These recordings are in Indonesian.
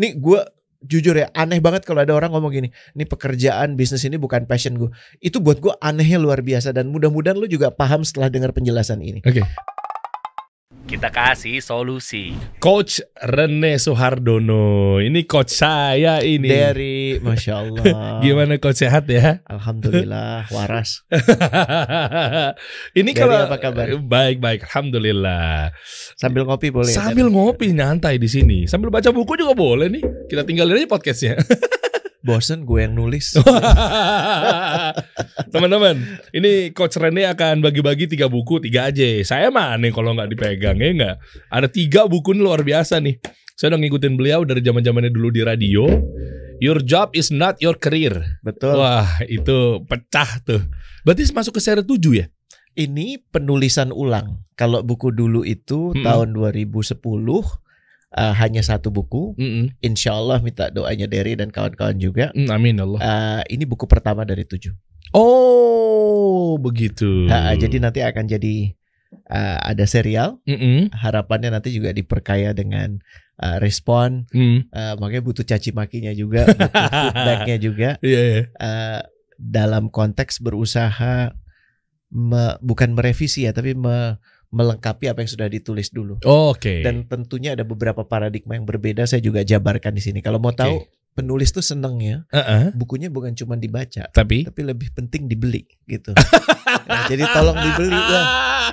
Nih gue jujur ya aneh banget kalau ada orang ngomong gini, ini pekerjaan bisnis ini bukan passion gue. Itu buat gue anehnya luar biasa dan mudah-mudahan lu juga paham setelah dengar penjelasan ini. Oke. Kita kasih solusi. Coach Rene Soehardono. Ini coach saya ini. Dari Masya Allah. Gimana coach sehat ya? Alhamdulillah waras. ini Dari kalau apa kabar? Baik baik, alhamdulillah. Sambil ngopi boleh. Sambil ngopi nyantai di sini, sambil baca buku juga boleh nih. Kita tinggalin aja podcastnya. Bosen gue yang nulis. Teman-teman, ini Coach Rene akan bagi-bagi tiga buku, tiga aja. Saya mah aneh kalau nggak dipegang ya nggak. Ada tiga buku ini luar biasa nih. Saya udah ngikutin beliau dari zaman zamannya dulu di radio. Your job is not your career. Betul. Wah, itu pecah tuh. Berarti masuk ke seri 7 ya? Ini penulisan ulang. Kalau buku dulu itu Mm-mm. tahun 2010 uh, hanya satu buku. Mm-mm. Insya Allah minta doanya Derry dan kawan-kawan juga. Mm, amin Allah. Uh, ini buku pertama dari tujuh. Oh, begitu. Jadi nanti akan jadi uh, ada serial. Mm-mm. Harapannya nanti juga diperkaya dengan uh, respon. Mm. Uh, makanya butuh caci makinya juga, butuh feedbacknya juga. Iya, iya. Uh, dalam konteks berusaha me- bukan merevisi ya, tapi me- melengkapi apa yang sudah ditulis dulu. Oke. Dan tentunya ada beberapa paradigma yang berbeda. Saya juga jabarkan di sini. Kalau mau tahu penulis tuh seneng ya, Uh-uh. bukunya bukan cuma dibaca, Tapi tapi lebih penting dibeli gitu. Nah, jadi tolong dibeli lah.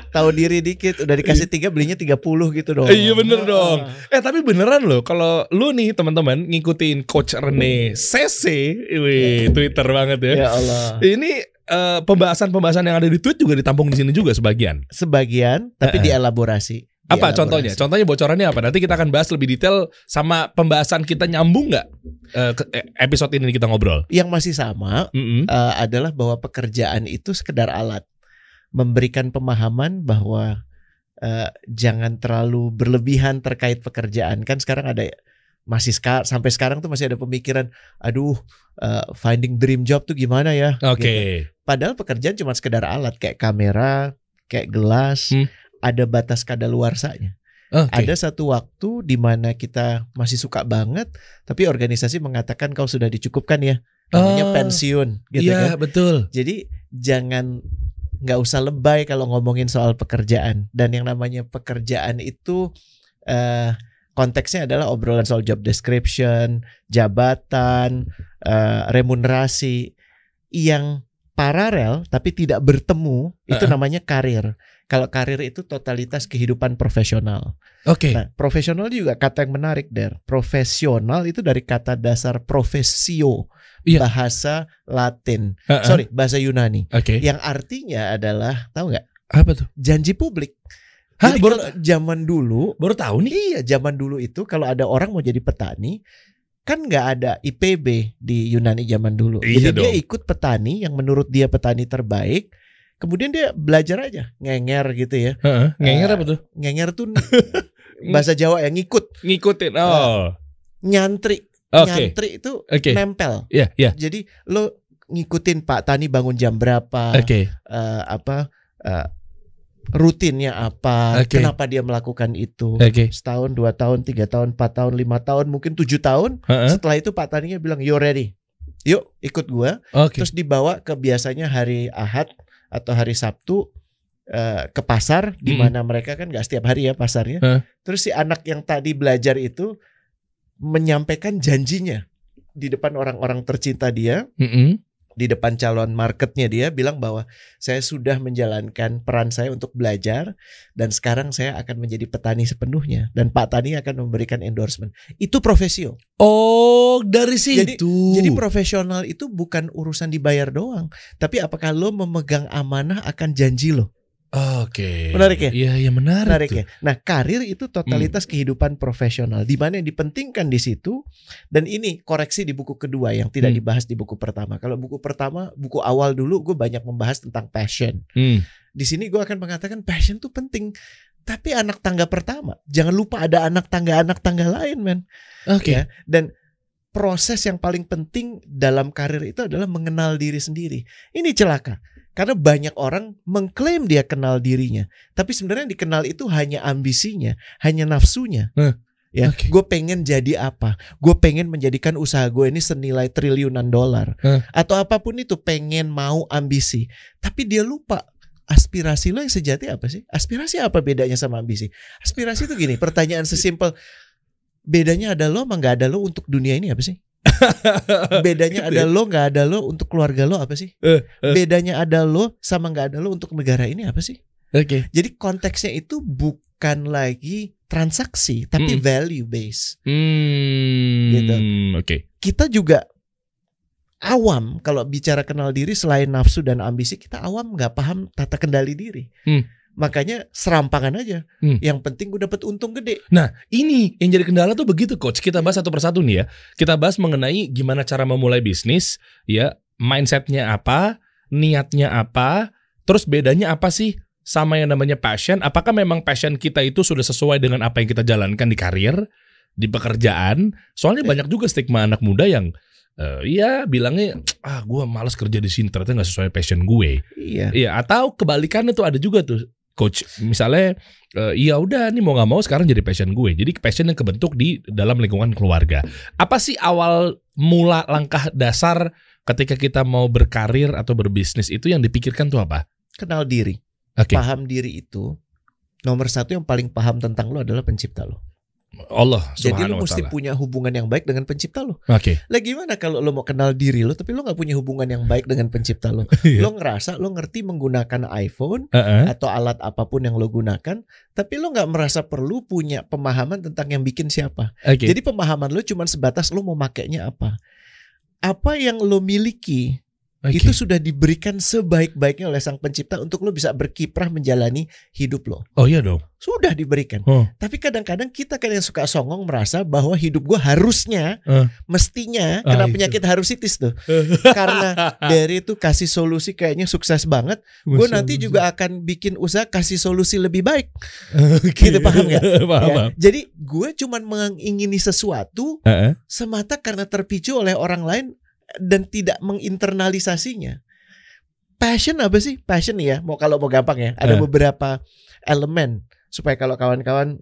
Tahu diri dikit, udah dikasih tiga belinya 30 gitu dong. Iya, bener dong. Eh tapi beneran loh kalau lu nih teman-teman ngikutin coach Rene CC, wih, Twitter banget ya. Ya Allah. Ini eh, pembahasan-pembahasan yang ada di tweet juga ditampung di sini juga sebagian. Sebagian, tapi Eh, eh. dielaborasi. Apa Dielaborasi. contohnya? Contohnya bocorannya apa? Nanti kita akan bahas lebih detail sama pembahasan kita nyambung nggak eh, eh, episode ini kita ngobrol. Yang masih sama Mm-mm. eh, adalah bahwa pekerjaan itu sekedar alat, memberikan pemahaman bahwa eh, jangan terlalu berlebihan terkait pekerjaan. Kan sekarang ada masih ska- sampai sekarang tuh masih ada pemikiran, aduh, eh, finding dream job tuh gimana ya? Oke. Gitu. Padahal pekerjaan cuma sekedar alat kayak kamera, kayak gelas, Hmm. ada batas kadaluarsanya. Oke. Ada satu waktu di mana kita masih suka banget, tapi organisasi mengatakan kau sudah dicukupkan ya, namanya Oh, pensiun, gitu Iya kan. betul. Jadi jangan nggak usah lebay kalau ngomongin soal pekerjaan dan yang namanya pekerjaan itu eh, konteksnya adalah obrolan soal job description, jabatan, eh, remunerasi yang paralel tapi tidak bertemu itu Uh-uh. namanya karir. Kalau karir itu totalitas kehidupan profesional. Oke. Nah, profesional juga kata yang menarik, Der. Profesional itu dari kata dasar profesio, Iya. bahasa Latin. Uh-uh. Sorry, bahasa Yunani. Oke. Yang artinya adalah, tahu nggak? Apa tuh? Janji publik. Hah, Jadi baru zaman dulu, baru tahu nih. iya zaman dulu itu kalau ada orang mau jadi petani, kan nggak ada IPB di Yunani zaman dulu. Iya Jadi dia dong. ikut petani yang menurut dia petani terbaik. Kemudian dia belajar aja, ngenger gitu ya. Heeh. Ngenger Eh, apa tuh? Ngenger tuh bahasa Jawa yang ngikut, Ngikutin. Oh. nyantri. Oke. Nyantri itu Oke. nempel. Iya, iya. Jadi lo ngikutin Pak Tani bangun jam berapa, Oke. eh, apa eh, rutinnya apa, Oke. kenapa dia melakukan itu. Oke. Setahun, dua tahun, tiga tahun, empat tahun, lima tahun, mungkin tujuh tahun. Heeh. Setelah itu Pak Taninya bilang, you ready, yuk ikut gua. Oke. Terus dibawa ke biasanya hari Ahad atau hari Sabtu eh, ke pasar, di Mm-mm. mana mereka kan nggak setiap hari ya pasarnya. Heeh. Terus si anak yang tadi belajar itu menyampaikan janjinya di depan orang-orang tercinta dia Mm-mm. Di depan calon marketnya dia bilang bahwa saya sudah menjalankan peran saya untuk belajar dan sekarang saya akan menjadi petani sepenuhnya dan Pak Tani akan memberikan endorsement. Itu profesio. Oh, dari Jadi- situ. Jadi profesional itu bukan urusan dibayar doang, tapi apakah lo memegang amanah akan janji lo? Oke. Menarik ya? Iya, iya menarik. Menarik tuh. ya. Nah, karir itu totalitas kehidupan profesional di mana yang dipentingkan di situ dan ini koreksi di buku kedua yang tidak Hmm. dibahas di buku pertama. Kalau buku pertama, buku awal dulu gue banyak membahas tentang passion. Hmm. Di sini gue akan mengatakan passion tuh penting. Tapi anak tangga pertama, jangan lupa ada anak tangga-anak tangga lain, men. Oke. Ya, dan proses yang paling penting dalam karir itu adalah mengenal diri sendiri. Ini celaka. Karena banyak orang mengklaim dia kenal dirinya, tapi sebenarnya yang dikenal itu hanya ambisinya, hanya nafsunya. Huh. Ya, Oke. gue pengen jadi apa? Gue pengen menjadikan usaha gue ini senilai triliunan dolar, Hah. atau apa pun itu. Pengen mau ambisi, tapi dia lupa aspirasi lo yang sejati apa sih? Aspirasi apa bedanya sama ambisi? Aspirasi itu gini, pertanyaan sesimpel bedanya ada lo, sama nggak ada lo untuk dunia ini apa sih? Bedanya ada lo, nggak ada lo untuk keluarga lo apa sih? Eh, eh. Bedanya ada lo sama nggak ada lo untuk negara ini apa sih? Oke. Jadi konteksnya itu bukan lagi transaksi, tapi Mm. value base. Hmm. Gitu. Oke. Kita juga awam kalau bicara kenal diri selain nafsu dan ambisi kita awam nggak paham tata kendali diri. Hmm. Makanya serampangan aja. Hmm. Yang penting gue dapat untung gede. Nah, ini yang jadi kendala tuh begitu, coach. Kita bahas satu persatu nih ya. Kita bahas mengenai gimana cara memulai bisnis, ya, mindsetnya apa, niatnya apa, terus bedanya apa sih sama yang namanya passion? Apakah memang passion kita itu sudah sesuai dengan apa yang kita jalankan di karir, di pekerjaan? Soalnya banyak juga stigma anak muda yang eh, iya bilangnya ah gue malas kerja di sini ternyata nggak sesuai passion gue. Iya. Iya, atau kebalikannya tuh ada juga tuh coach. Misalnya iya udah nih mau nggak mau sekarang jadi passion gue. Jadi passion yang kebentuk di dalam lingkungan keluarga. Apa sih awal mula langkah dasar ketika kita mau berkarir atau berbisnis itu yang dipikirkan tuh apa? Kenal diri. Oke. Paham diri itu nomor satu yang paling paham tentang lo adalah pencipta lo. Allah Jadi lo wa mesti punya hubungan yang baik dengan pencipta lo. Oke. Lah gimana kalau lo mau kenal diri lo tapi lo nggak punya hubungan yang baik dengan pencipta lo? Iya. Lo ngerasa lo ngerti menggunakan iPhone Heeh. atau alat apa pun yang lo gunakan, tapi lo nggak merasa perlu punya pemahaman tentang yang bikin siapa. Oke. Jadi pemahaman lo cuma sebatas lo mau makainya apa. Apa yang lo miliki Oke. itu sudah diberikan sebaik-baiknya oleh sang pencipta untuk lo bisa berkiprah menjalani hidup lo. Oh iya dong. Sudah diberikan. Oh. Tapi kadang-kadang kita kan yang suka songong merasa bahwa hidup gua harusnya, Eh. mestinya Ah, kena itu. penyakit harusitis tuh. Karena dari itu kasih solusi kayaknya sukses banget. Gue nanti juga akan bikin usaha kasih solusi lebih baik. Oke. Gitu, paham nggak? paham. Ya. paham. Jadi gue cuman mengingini sesuatu Heeh. semata karena terpicu oleh orang lain dan tidak menginternalisasinya. Passion apa sih? Passion ya, mau kalau mau gampang ya, ada Eh. beberapa elemen supaya kalau kawan-kawan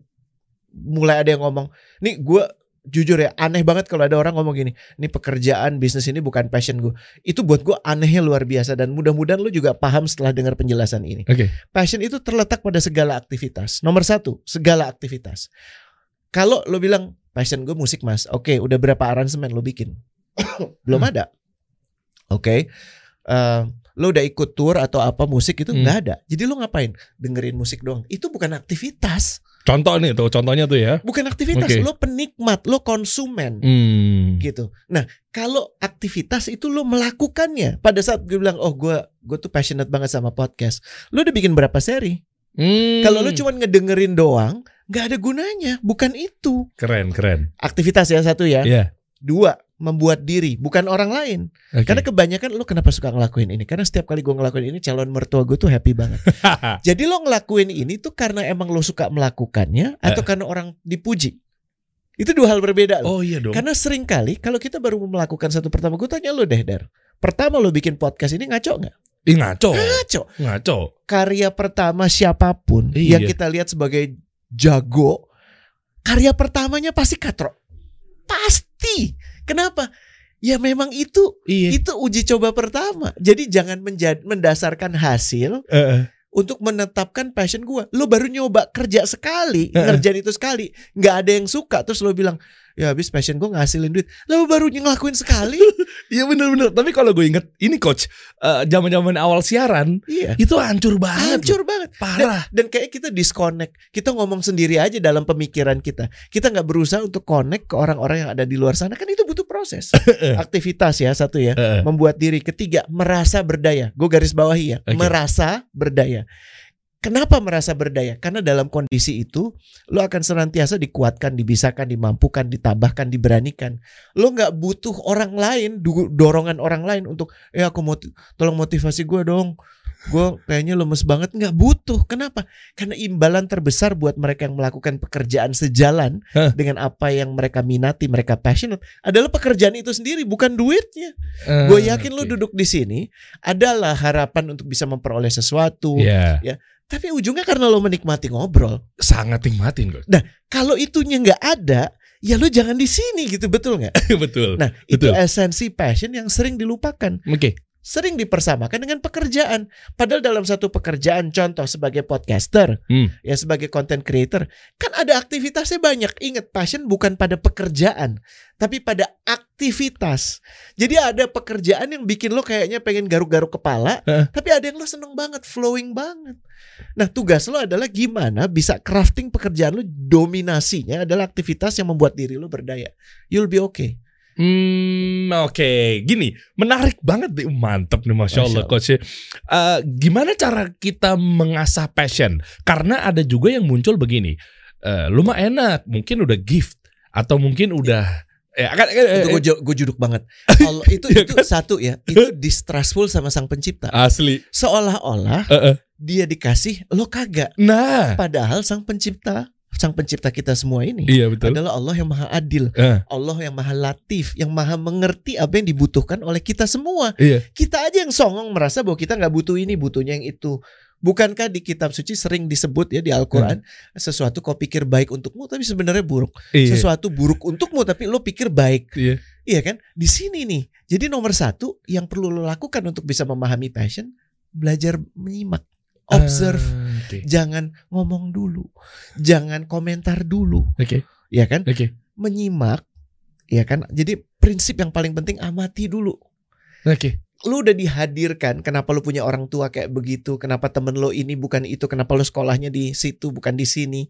mulai ada yang ngomong, nih gue jujur ya aneh banget kalau ada orang ngomong gini, nih pekerjaan bisnis ini bukan passion gue. Itu buat gue anehnya luar biasa dan mudah-mudahan lu juga paham setelah dengar penjelasan ini. Oke. Passion itu terletak pada segala aktivitas. Nomor satu, segala aktivitas. Kalau lo bilang passion gue musik mas, oke, udah berapa aransemen lo bikin? Belum Hmm. ada. Oke, Eh, lo udah ikut tour atau apa musik itu Hmm. nggak ada. Jadi lo ngapain? Dengerin musik doang. Itu bukan aktivitas, Contoh nih tuh, contohnya tuh ya. bukan aktivitas. Oke. Lo penikmat, lo konsumen. Hmm. gitu. Nah, kalau aktivitas itu lo melakukannya pada saat gue bilang, oh gue gue tuh passionate banget sama podcast. Lo udah bikin berapa seri? Hmm. Kalau lu cuma ngedengerin doang, nggak ada gunanya. Bukan itu. keren, keren. Aktivitas ya satu ya. Iya. Dua, membuat diri, bukan orang lain. Oke. Karena kebanyakan lu kenapa suka ngelakuin ini? Karena setiap kali gue ngelakuin ini, calon mertua gue tuh happy banget. Jadi lo ngelakuin ini tuh karena emang lo suka melakukannya atau karena orang dipuji. Itu dua hal berbeda loh. oh iya dong. Karena sering kali kalau kita baru melakukan satu pertama, gue tanya lo deh, Dar. Pertama lo bikin podcast ini ngaco nggak? Ih, ngaco. Ngaco. Ngaco. karya pertama siapa pun Iya. yang kita lihat sebagai jago, karya pertamanya pasti katro. Pasti. Kenapa? Ya memang itu Iya. itu uji coba pertama. Jadi jangan menjad- mendasarkan hasil Heeh. untuk menetapkan passion gua. Lo baru nyoba kerja sekali, Heeh. ngerjain itu sekali, nggak ada yang suka terus lo bilang, "Ya habis passion gua ngasilin duit." Lo baru ngelakuin sekali? Iya bener-bener. Tapi kalau gue inget, ini coach, eh, zaman-zaman awal siaran iya. itu hancur banget. Hancur loh. banget. Parah. Dan kayak kita disconnect. Kita ngomong sendiri aja dalam pemikiran kita. Kita nggak berusaha untuk connect ke orang-orang yang ada di luar sana. Kan itu butuh proses. Aktivitas ya satu ya. Heeh. Membuat diri. Ketiga merasa berdaya. Gue garis bawahi ya. Oke. Merasa berdaya. Kenapa merasa berdaya? Karena dalam kondisi itu lo akan senantiasa dikuatkan, dibisakan, dimampukan, ditambahkan, diberanikan. Lo nggak butuh orang lain, dorongan orang lain untuk, ya aku mau tolong motivasi gue dong. Gue kayaknya lemes banget nggak butuh kenapa karena imbalan terbesar buat mereka yang melakukan pekerjaan sejalan Hah. dengan apa yang mereka minati mereka passionate adalah pekerjaan itu sendiri bukan duitnya Eh, gue yakin lo oke. duduk di sini adalah harapan untuk bisa memperoleh sesuatu Iya, tapi ujungnya karena lo menikmati ngobrol sangat nikmatin kok. kalau itunya nggak ada ya lo jangan di sini gitu betul nggak Betul. nah itu Betul. esensi passion yang sering dilupakan Oke. Sering dipersamakan dengan pekerjaan. Padahal dalam satu pekerjaan, contoh sebagai podcaster, Hmm. ya sebagai content creator, kan ada aktivitasnya banyak. Ingat, passion bukan pada pekerjaan, tapi pada aktivitas. Jadi ada pekerjaan yang bikin lo kayaknya pengen garuk-garuk kepala, Heeh. tapi ada yang lo seneng banget, flowing banget. Nah, tugas lo adalah gimana bisa crafting pekerjaan lo dominasinya adalah aktivitas yang membuat diri lo berdaya. You'll be okay. Hmm, oke. Gini, menarik banget nih. Mantep nih, masya Allah, Masya coach. Eh, gimana cara kita mengasah passion? Karena ada juga yang muncul begini. Eh, lu mah enak, mungkin udah gift atau mungkin udah ya kan, eh, itu eh, gue gue juduk banget. Allah itu Iya itu kan? satu ya, itu distrustful sama sang pencipta. asli. Seolah-olah Eh, eh. dia dikasih lo kagak. Nah, Padahal sang pencipta, sang pencipta kita semua ini iya betul. adalah Allah yang maha adil, Eh, Allah yang maha latif, yang maha mengerti apa yang dibutuhkan oleh kita semua. iya. Kita aja yang songong merasa bahwa kita nggak butuh ini, butuhnya yang itu. Bukankah di kitab suci sering disebut ya di Al-Quran sesuatu kau pikir baik untukmu tapi sebenarnya buruk. Iya. Sesuatu buruk untukmu tapi lo pikir baik. Iya. Iya kan? Di sini nih. Jadi nomor satu yang perlu lo lakukan untuk bisa memahami passion, belajar menyimak, observe. Ah, Oke. Jangan ngomong dulu, jangan komentar dulu, Oke. ya kan? Oke. Menyimak, ya kan? Jadi prinsip yang paling penting amati dulu. Oke. Lu udah dihadirkan, kenapa lu punya orang tua kayak begitu? Kenapa temen lo ini bukan itu? Kenapa lo sekolahnya di situ bukan di sini?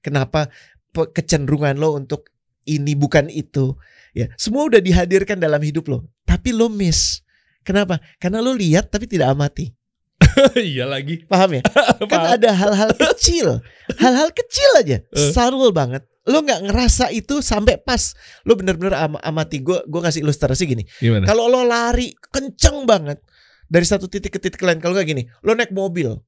Kenapa kecenderungan lo untuk ini bukan itu? Ya, semua udah dihadirkan dalam hidup lo, tapi lo miss. Kenapa? Karena lo lihat tapi tidak amati. iya lagi. Paham ya? kan Paham. ada hal-hal kecil, hal-hal kecil aja, Eh. subtle banget. Lo nggak ngerasa itu sampai pas lo bener-bener am- amati. Gue gue kasih ilustrasi gini. Kalau lo lari kenceng banget dari satu titik ke titik lain, kalau nggak gini, lo naik mobil,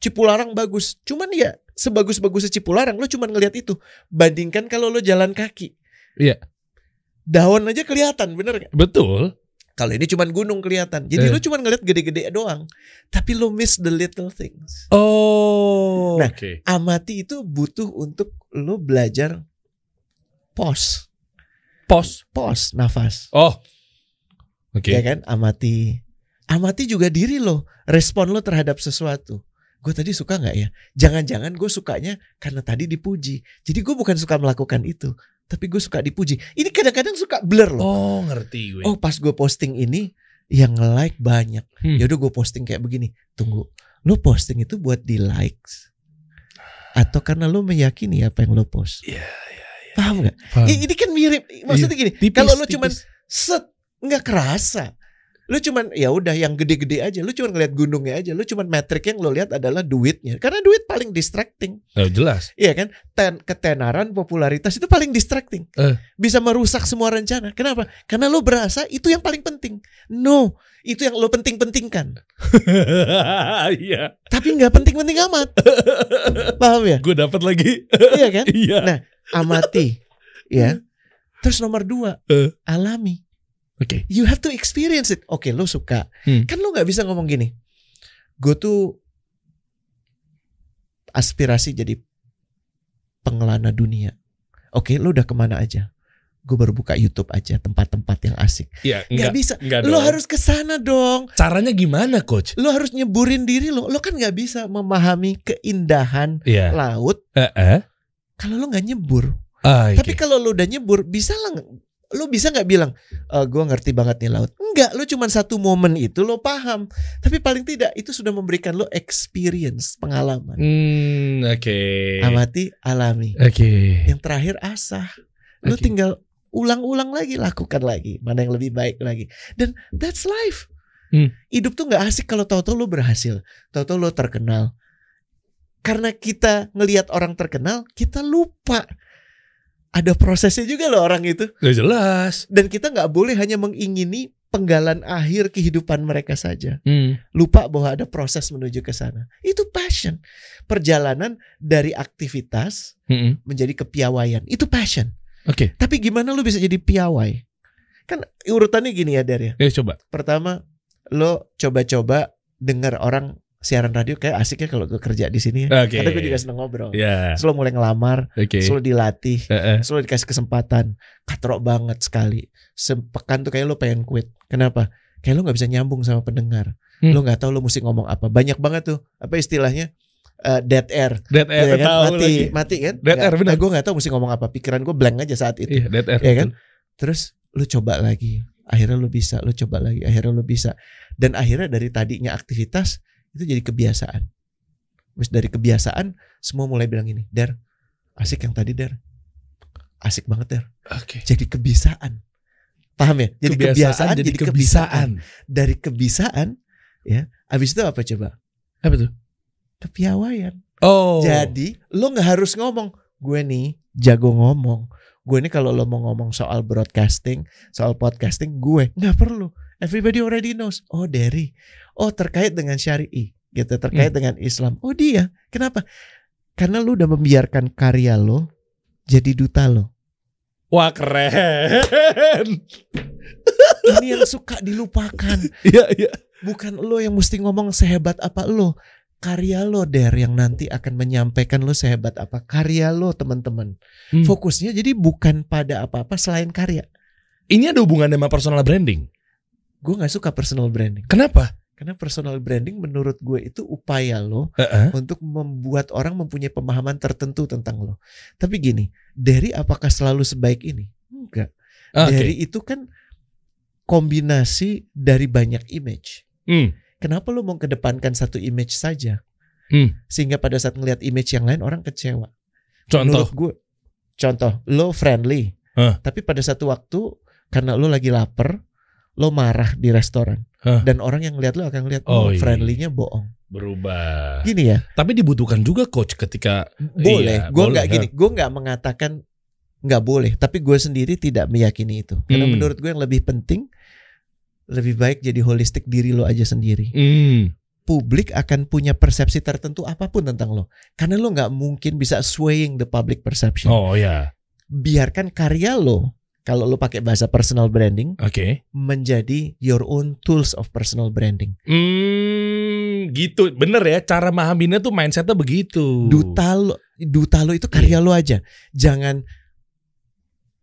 Cipularang bagus. Cuman ya sebagus-bagusnya Cipularang, lo cuman ngelihat itu. Bandingkan kalau lo jalan kaki. Iya. Daun aja kelihatan, bener nggak? Betul. Kalau ini cuman gunung kelihatan. Jadi Eh. lo cuman ngelihat gede-gede doang. Tapi lo miss the little things. Oh. Nah, Oke. amati itu butuh untuk lo belajar pause, Pos. pause, nafas, Oh. Oke. ya kan? Amati, amati juga diri lo, respon lo terhadap sesuatu. Gue tadi suka nggak ya? Jangan-jangan gue sukanya karena tadi dipuji. Jadi gue bukan suka melakukan itu, tapi gue suka dipuji. Ini kadang-kadang suka blur loh. Oh, ngerti gue. Oh pas gue posting ini yang nge-like banyak. Hmm. Ya udah gue posting kayak begini. Tunggu, lo posting itu buat di likes atau karena lo meyakini apa yang lo post? Iya, iya, iya. Paham nggak? Paham. I- Ini kan mirip. Maksudnya gini, Tipis, kalau lo cuman set nggak kerasa. Lo cuman ya udah yang gede-gede aja. Lo cuman ngeliat gunungnya aja. Lo cuman metrik yang lo lihat adalah duitnya. Karena duit paling distracting. Oh, jelas. Iya kan? Ten, ketenaran, popularitas itu paling distracting. Eh. Bisa merusak semua rencana. Kenapa? Karena lo berasa itu yang paling penting. No, itu yang lo penting-pentingkan. Iya. Tapi nggak penting-penting amat. Paham ya? Gue dapat lagi. Iya kan? Iya. Nah. Amati. Ya. Terus nomor dua, Eh. alami. Oke. You have to experience it. Oke, lo suka. Hmm. Kan lo nggak bisa ngomong gini. Gue tuh aspirasi jadi pengelana dunia. Oke, lo udah ke mana aja? Gue baru buka YouTube aja tempat-tempat yang asik. Iya, Nggak bisa. Enggak Lo dong. harus ke sana dong. Caranya gimana, coach? Lo harus nyeburin diri lo. Lo kan nggak bisa memahami keindahan Iya. laut Eh, eh. kalau lo nggak nyebur. Ah, Tapi oke. kalau lo udah nyebur, bisa lah lo bisa nggak bilang, e, gue ngerti banget nih laut. Enggak, lo cuma satu momen itu lo paham. Tapi paling tidak itu sudah memberikan lo experience, pengalaman. Hmm, oke. Amati, alami. Oke. Yang terakhir asah. Lo Oke. tinggal ulang-ulang lagi, lakukan lagi. Mana yang lebih baik lagi. Dan that's life. Hmm. Hidup tuh nggak asik kalau tahu-tahu lo berhasil, tahu-tahu lo terkenal. Karena kita ngelihat orang terkenal, kita lupa ada prosesnya juga loh orang itu. Udah jelas. Dan kita nggak boleh hanya mengingini penggalan akhir kehidupan mereka saja. Hmm. Lupa bahwa ada proses menuju ke sana. Itu passion. Perjalanan dari aktivitas Mm-mm. menjadi kepiawaian. Itu passion. Oke. Tapi gimana lu bisa jadi piawai? Kan urutannya gini ya, Der ya. Ya coba. Pertama, lo coba-coba dengar orang siaran radio kayak asik ya kalau gue kerja di sini ya. Oke. Karena gue juga seneng ngobrol. Ya. Selalu mulai ngelamar, Oke. selalu dilatih, Eh, eh. selalu dikasih kesempatan. Katrok banget sekali. Sepekan tuh kayak lo pengen quit. Kenapa? Kayak lo nggak bisa nyambung sama pendengar. Hmm. Lo nggak tahu lo mesti ngomong apa. Banyak banget tuh. Apa istilahnya? Eh, dead air. Dead air Ya kan? tahu mati, lagi. mati kan? Dead Nggak- air, benar. Nah, gue nggak tahu mesti ngomong apa. Pikiran gue blank aja saat itu. Iya, dead air. Ya kan? Terus lu coba lagi. Akhirnya lu bisa, lu coba lagi. Akhirnya lu bisa. Dan akhirnya dari tadinya aktivitas itu jadi kebiasaan. Terus dari kebiasaan semua mulai bilang ini, Der, asik yang tadi Der. Asik banget Der. Oke. Jadi kebiasaan. Paham ya? Jadi kebiasaan, jadi kebiasaan. Dari kebiasaan ya. Habis itu apa coba? Apa tuh? Kepiawaian. Oh. Jadi lo nggak harus ngomong gue nih jago ngomong. Gue ini kalau lo mau ngomong soal broadcasting, soal podcasting, gue nggak perlu. Everybody already knows. Oh Derry. Oh terkait dengan syari'i, gitu. Terkait Hmm. dengan Islam. Oh dia. Kenapa? Karena lo udah membiarkan karya lo jadi duta lo. Wah keren. Ini yang suka dilupakan. Iya iya. Bukan lo yang mesti ngomong sehebat apa lo. Karya lo Der yang nanti akan menyampaikan lo sehebat apa. Karya lo teman-teman. Hmm. Fokusnya jadi bukan pada apa-apa selain karya. Ini ada hubungannya sama personal branding. Gue nggak suka personal branding. Kenapa? Karena personal branding menurut gue itu upaya lo Heeh. untuk membuat orang mempunyai pemahaman tertentu tentang lo. Tapi gini, dari apakah selalu sebaik ini? Enggak. Oke. Dari itu kan kombinasi dari banyak image. Hmm. Kenapa lo mau kedepankan satu image saja? Hmm. Sehingga pada saat ngelihat image yang lain orang kecewa. Contoh. Menurut gue, contoh, lo friendly, Hah. tapi pada satu waktu karena lo lagi lapar, lo marah di restoran, Hah. dan orang yang lihat lo akan lihat, Oh, oh, iya. friendly-nya bohong. Berubah. Gini ya, Tapi dibutuhkan juga coach ketika boleh. Iya, gue nggak gini, gue nggak mengatakan nggak boleh, tapi gue sendiri tidak meyakini itu. Karena Hmm. menurut gue yang lebih penting, lebih baik jadi holistik diri lo aja sendiri. Hmm. Publik akan punya persepsi tertentu apa pun tentang lo, karena lo nggak mungkin bisa swaying the public perception. Oh ya. biarkan karya lo kalau lo pakai bahasa personal branding Oke. menjadi your own tools of personal branding. Hmm, gitu. Bener ya, cara mahaminnya tuh mindsetnya begitu. Duta lo, duta lo itu karya lo aja. Jangan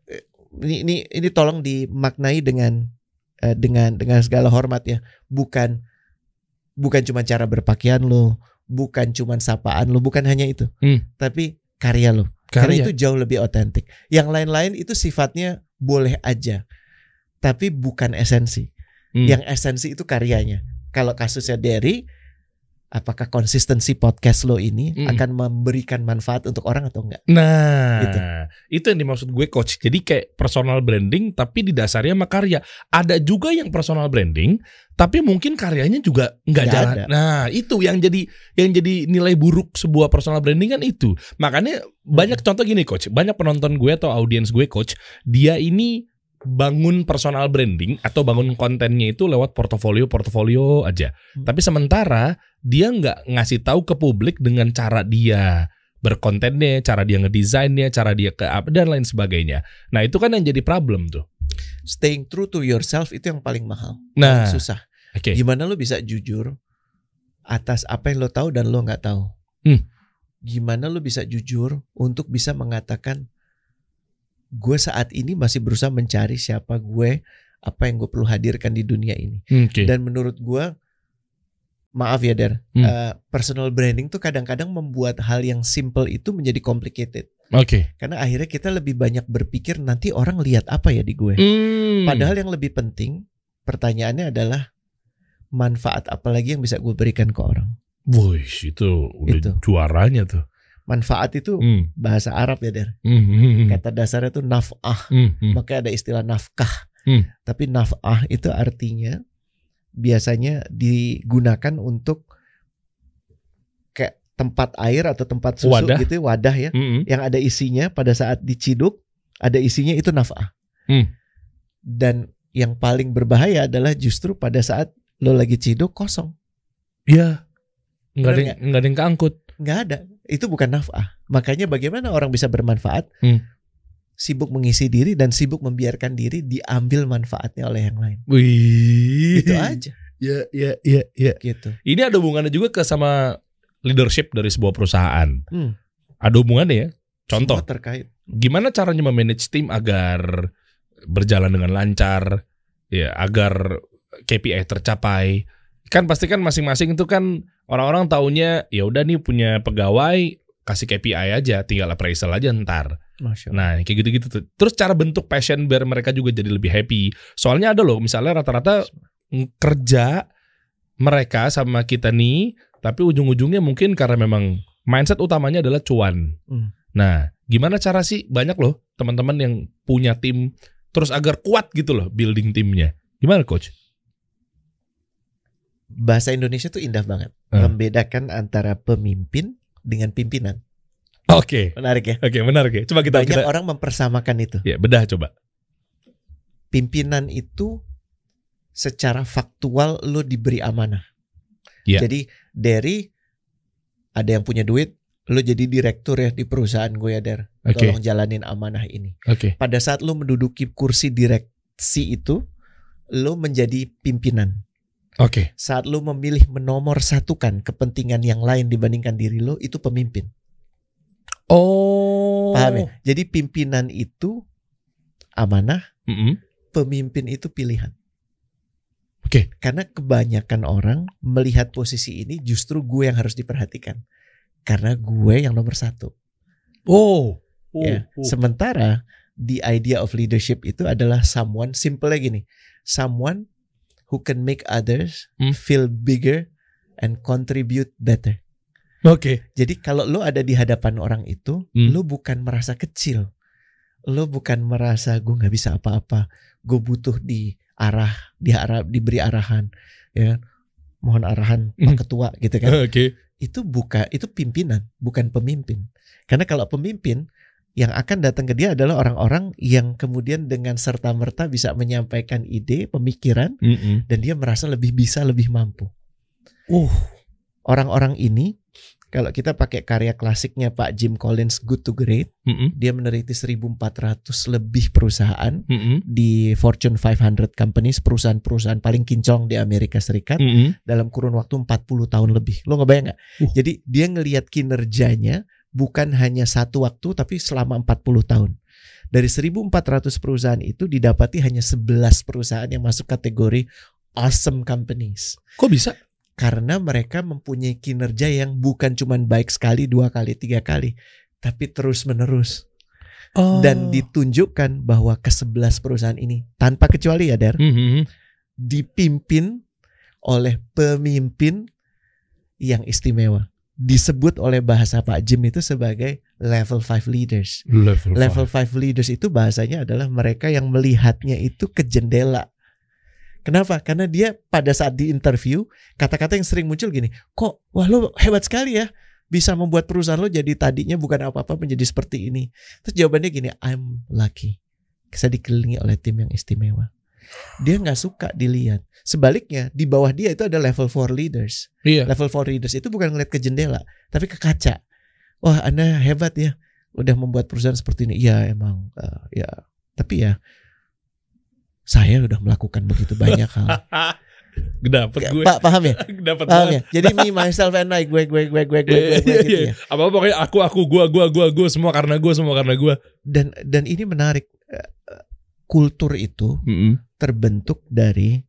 eh, ini ini ini tolong dimaknai dengan eh, dengan dengan segala hormat ya. Bukan bukan cuma cara berpakaian lo, bukan cuma sapaan lo, bukan hanya itu. Hmm. Tapi karya lo. Karena Karya. itu jauh lebih otentik. Yang lain-lain itu sifatnya boleh aja. Tapi bukan esensi. Hmm. Yang esensi itu karyanya. Kalau kasusnya Derry, apakah konsistensi podcast lo ini Mm. akan memberikan manfaat untuk orang atau enggak? Nah, Gitu. itu yang dimaksud gue coach. Jadi kayak personal branding tapi didasari sama karya. Ada juga yang personal branding tapi mungkin karyanya juga nggak jalan. ada. Nah, itu yang jadi yang jadi nilai buruk sebuah personal branding kan itu. Makanya banyak contoh gini coach. Banyak penonton gue atau audiens gue coach, dia ini bangun personal branding atau bangun kontennya itu lewat portofolio-portofolio aja. Hmm. Tapi sementara dia nggak ngasih tahu ke publik dengan cara dia berkontennya, cara dia ngedesainnya, cara dia ke apa dan lain sebagainya. Nah itu kan yang jadi problem tuh. Staying true to yourself itu yang paling mahal. Nah, Paling susah. oke. Gimana lo bisa jujur atas apa yang lo tahu dan lo nggak tahu? Hmm. Gimana lo bisa jujur untuk bisa mengatakan gue saat ini masih berusaha mencari siapa gue, apa yang gue perlu hadirkan di dunia ini. Oke. Dan menurut gue, maaf ya Der, Hmm. eh, personal branding tuh kadang-kadang membuat hal yang simple itu menjadi complicated. Oke. Karena akhirnya kita lebih banyak berpikir nanti orang lihat apa ya di gue. Hmm. Padahal yang lebih penting, pertanyaannya adalah manfaat apa lagi yang bisa gue berikan ke orang. Wih, itu udah Itu. juaranya tuh. Manfaat itu Hmm. bahasa Arab ya Der. Hmm, hmm, hmm. Kata dasarnya tuh naf'ah. Hmm, hmm. Makanya ada istilah nafkah. Hmm. Tapi naf'ah itu artinya biasanya digunakan untuk kayak tempat air atau tempat susu Wadah. gitu wadah ya Hmm, hmm. yang ada isinya pada saat diciduk ada isinya itu naf'ah. Hmm. Dan yang paling berbahaya adalah justru pada saat lo lagi ciduk kosong. Iya. Enggak ada nggak ada yang keangkut. nggak ada itu bukan nafkah makanya bagaimana orang bisa bermanfaat Hmm. sibuk mengisi diri dan sibuk membiarkan diri diambil manfaatnya oleh yang lain Wih. itu aja Ya, ya, ya, ya. gitu Ini ada hubungannya juga ke sama leadership dari sebuah perusahaan. Hmm. Ada hubungannya ya. Contoh, Semua terkait gimana caranya memanage tim agar berjalan dengan lancar, ya, agar KPI tercapai. Kan pasti kan masing-masing itu kan orang-orang taunya ya udah nih punya pegawai kasih KPI aja, tinggal appraisal aja ntar. Nah, kayak gitu-gitu tuh. Terus cara bentuk passion biar mereka juga jadi lebih happy. Soalnya ada loh, misalnya rata-rata kerja mereka sama kita nih, tapi ujung-ujungnya mungkin karena memang mindset utamanya adalah cuan. Hmm. Nah, gimana cara sih banyak loh teman-teman yang punya tim terus agar kuat gitu loh building timnya. Gimana coach? Bahasa Indonesia tuh indah banget Hmm. membedakan antara pemimpin dengan pimpinan Oke. menarik ya Oke, benar oke. Coba kita banyak kita orang mempersamakan itu ya bedah coba. pimpinan itu secara faktual lo diberi amanah. Iya. Jadi dari ada yang punya duit, lo jadi direktur ya di perusahaan gue ya Der. Oke. Tolong jalanin amanah ini. Oke. Pada saat lo menduduki kursi direksi itu, lo menjadi pimpinan. Oke. Saat lo memilih menomor satukan kepentingan yang lain dibandingkan diri lo, itu pemimpin. Oh. Paham ya? Jadi pimpinan itu amanah, Mm-mm. pemimpin itu pilihan. Oke. Karena kebanyakan orang melihat posisi ini justru gue yang harus diperhatikan. Karena gue yang nomor satu. Oh. Oh. ya. oh. Sementara the idea of leadership itu adalah someone, simple gini. Someone who can make others Hmm. feel bigger and contribute better. Oke. Jadi kalau lo ada di hadapan orang itu, Hmm. lo bukan merasa kecil. Lo bukan merasa gue nggak bisa apa-apa. Gue butuh di arah, di arah, diberi arahan. Ya, mohon arahan Hmm. Pak Ketua gitu kan. Oke. Itu buka, itu pimpinan, bukan pemimpin. Karena kalau pemimpin yang akan datang ke dia adalah orang-orang yang kemudian dengan serta merta bisa menyampaikan ide, pemikiran, Mm-mm. dan dia merasa lebih bisa, lebih mampu. Uh. Orang-orang ini kalau kita pakai karya klasiknya Pak Jim Collins Good to Great, Mm-mm. dia meneliti 1400 lebih perusahaan Mm-mm. di Fortune 500 companies, perusahaan-perusahaan paling kinclong di Amerika Serikat Mm-mm. dalam kurun waktu 40 tahun lebih. Lo ngebayang nggak? Uh. Jadi dia ngelihat kinerjanya bukan hanya satu waktu tapi selama 40 tahun. Dari 1400 perusahaan itu didapati hanya 11 perusahaan yang masuk kategori awesome companies Kok bisa? karena mereka mempunyai kinerja yang bukan cuma baik sekali, dua kali, tiga kali, tapi terus menerus Oh. dan ditunjukkan bahwa ke 11 perusahaan ini tanpa kecuali ya Dar Mhm. dipimpin oleh pemimpin yang istimewa. Disebut oleh bahasa Pak Jim itu sebagai level 5 leaders. Level, Level 5 leaders itu bahasanya adalah mereka yang melihatnya itu ke jendela. Kenapa? Karena dia pada saat di interview kata-kata yang sering muncul gini, kok wah lo hebat sekali ya bisa membuat perusahaan lo jadi tadinya bukan apa-apa menjadi seperti ini. Terus jawabannya gini, I'm lucky. Saya dikelilingi oleh tim yang istimewa. Dia nggak suka dilihat. Sebaliknya di bawah dia itu ada level 4 leaders. Iya. Level 4 leaders itu bukan ngeliat ke jendela, tapi ke kaca. Wah, Anda hebat ya. Udah membuat perusahaan seperti ini. Iya, emang eh, ya. Tapi ya saya udah melakukan begitu banyak hal. Dapat gue. Pak paham ya? Dapat Paham banget. ya? Jadi me myself and I gue gue gue gue gue, gue, Iya, gue iya, gitu iya. ya. Apa apa pokoknya aku aku gua gua gua gua semua karena gua semua karena gua. Dan dan ini menarik. Kultur itu Mm-mm. terbentuk dari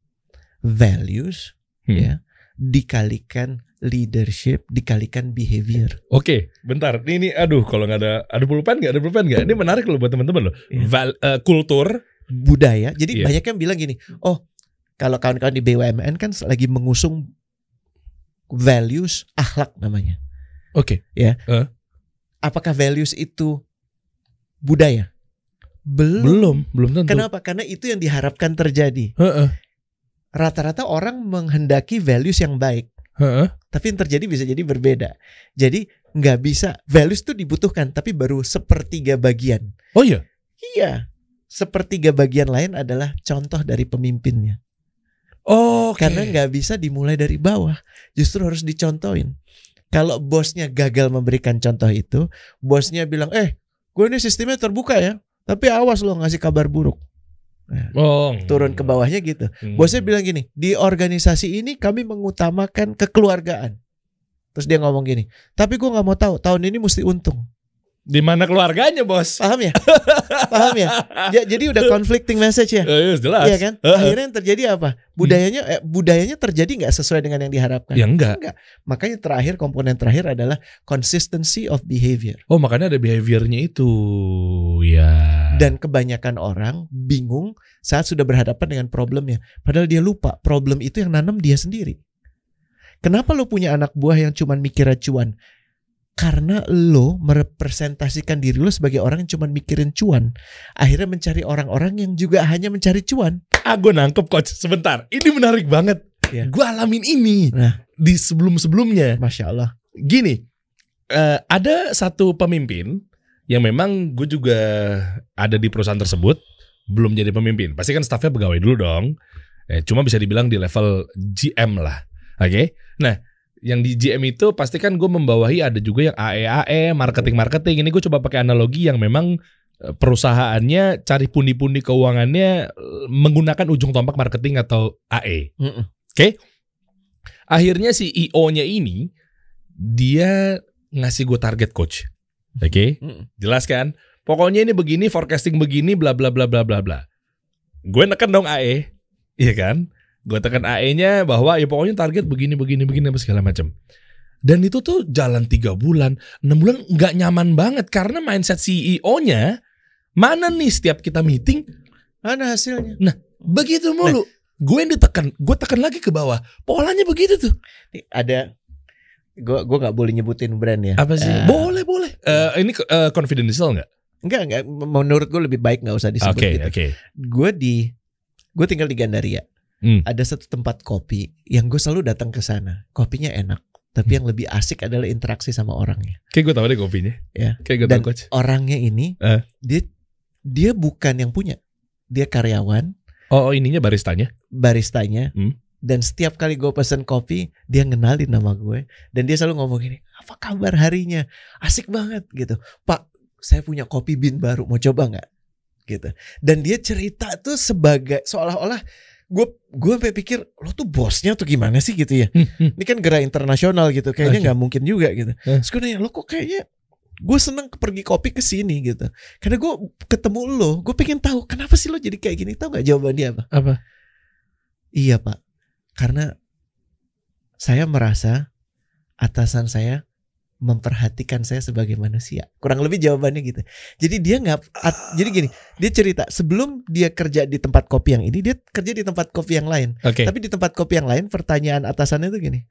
values Hmm. ya dikalikan leadership dikalikan behavior. Oke, bentar. Ini, ini aduh kalau nggak ada ada pulpen nggak? Ada pulpen nggak? Ini menarik loh buat teman-teman loh. Iya. Val- eh, kultur. budaya. Jadi Iya. banyak yang bilang gini, oh kalau kawan-kawan di BUMN kan lagi mengusung values akhlak namanya. Oke. Apakah values itu budaya? Belum. Belum, belum tentu. Kenapa? Karena itu yang diharapkan terjadi. Rata-rata orang menghendaki values yang baik, Heeh. tapi yang terjadi bisa jadi berbeda. Jadi nggak bisa values itu dibutuhkan, tapi baru sepertiga bagian. Oh iya. Iya. sepertiga bagian lain adalah contoh dari pemimpinnya. Oh, Karena nggak bisa dimulai dari bawah, justru harus dicontohin. Kalau bosnya gagal memberikan contoh itu, bosnya bilang, eh, gue ini sistemnya terbuka ya, tapi awas lo ngasih kabar buruk. Oh, Turun ke bawahnya gitu. Hmm. Bosnya bilang gini, di organisasi ini kami mengutamakan kekeluargaan. Terus dia ngomong gini, tapi gue nggak mau tahu, tahun ini mesti untung. Di mana keluarganya, Bos? Paham ya? Paham ya? Ja- Jadi udah conflicting message ya. Eh, jelas. Iya kan? Heeh. Akhirnya yang terjadi apa? Budayanya eh, budayanya terjadi nggak sesuai dengan yang diharapkan. Ya enggak. Makanya terakhir komponen terakhir adalah consistency of behavior. Oh, makanya ada behaviornya itu. Ya. Dan kebanyakan orang bingung saat sudah berhadapan dengan problemnya. Padahal dia lupa problem itu yang nanam dia sendiri. Kenapa lo punya anak buah yang cuman mikir cuan? Karena lo merepresentasikan diri lo sebagai orang yang cuman mikirin cuan. Akhirnya mencari orang-orang yang juga hanya mencari cuan. Ah, gue nangkep coach. Sebentar. Ini menarik banget. Iya. Gue alamin ini Nah. di sebelum-sebelumnya. Masya Allah. Gini, eh, ada satu pemimpin yang memang gue juga ada di perusahaan tersebut belum jadi pemimpin. Pasti kan staffnya pegawai dulu dong. Eh, cuma bisa dibilang di level GM lah. Oke. Nah, yang di GM itu pasti kan gue membawahi ada juga yang AE AE marketing marketing. Ini gue coba pakai analogi yang memang eh, perusahaannya cari pundi-pundi keuangannya eh, menggunakan ujung tombak marketing atau AE. Mm-mm. Akhirnya si IO-nya ini dia ngasih gue target coach. Oke, Mm-mm. jelas kan? Pokoknya ini begini, forecasting begini, bla bla bla bla bla bla. Gue neken dong AE, iya kan? Gue tekan AE-nya bahwa ya pokoknya target begini begini begini apa segala macam. Dan itu tuh jalan tiga bulan, enam bulan nggak nyaman banget karena mindset CEO-nya mana nih setiap kita meeting Mana hasilnya? begitu mulu. gue yang ditekan, gue tekan lagi ke bawah. Polanya begitu tuh. Ada gua gua nggak boleh nyebutin brand ya. Apa sih? Eh, boleh boleh. Eh, ini eh, confidential nggak? Enggak, enggak. Menurut gue lebih baik nggak usah disebut Oke gitu. oke. Gue di gue tinggal di Gandaria. Hmm. Ada satu tempat kopi yang gue selalu datang ke sana. Kopinya enak, tapi yang lebih asik adalah interaksi sama orangnya. Kayak gue tahu deh kopinya. Ya. Kayak gue Dan tahu coach. orangnya ini Eh. dia dia bukan yang punya. Dia karyawan, Oh, oh, ininya baristanya. baristanya. Hmm. Dan setiap kali gue pesen kopi, dia ngenalin nama gue. Dan dia selalu ngomong gini, apa kabar harinya? Asik banget gitu. Pak, saya punya kopi bin baru, mau coba nggak? Gitu. Dan dia cerita tuh sebagai seolah-olah gue gue pikir lo tuh bosnya tuh gimana sih gitu ya? Ini kan gerak internasional gitu, kayaknya nggak mungkin juga gitu. Eh. Terus gue nanya lo kok kayaknya gue seneng pergi kopi ke sini gitu. Karena gue ketemu lo, gue pengen tahu kenapa sih lo jadi kayak gini? Tahu nggak jawaban dia apa? Apa? Iya pak, karena saya merasa atasan saya memperhatikan saya sebagai manusia. Kurang lebih jawabannya gitu. Jadi dia nggak, jadi gini, dia cerita sebelum dia kerja di tempat kopi yang ini, dia kerja di tempat kopi yang lain. Oke. Tapi di tempat kopi yang lain, pertanyaan atasannya tuh gini,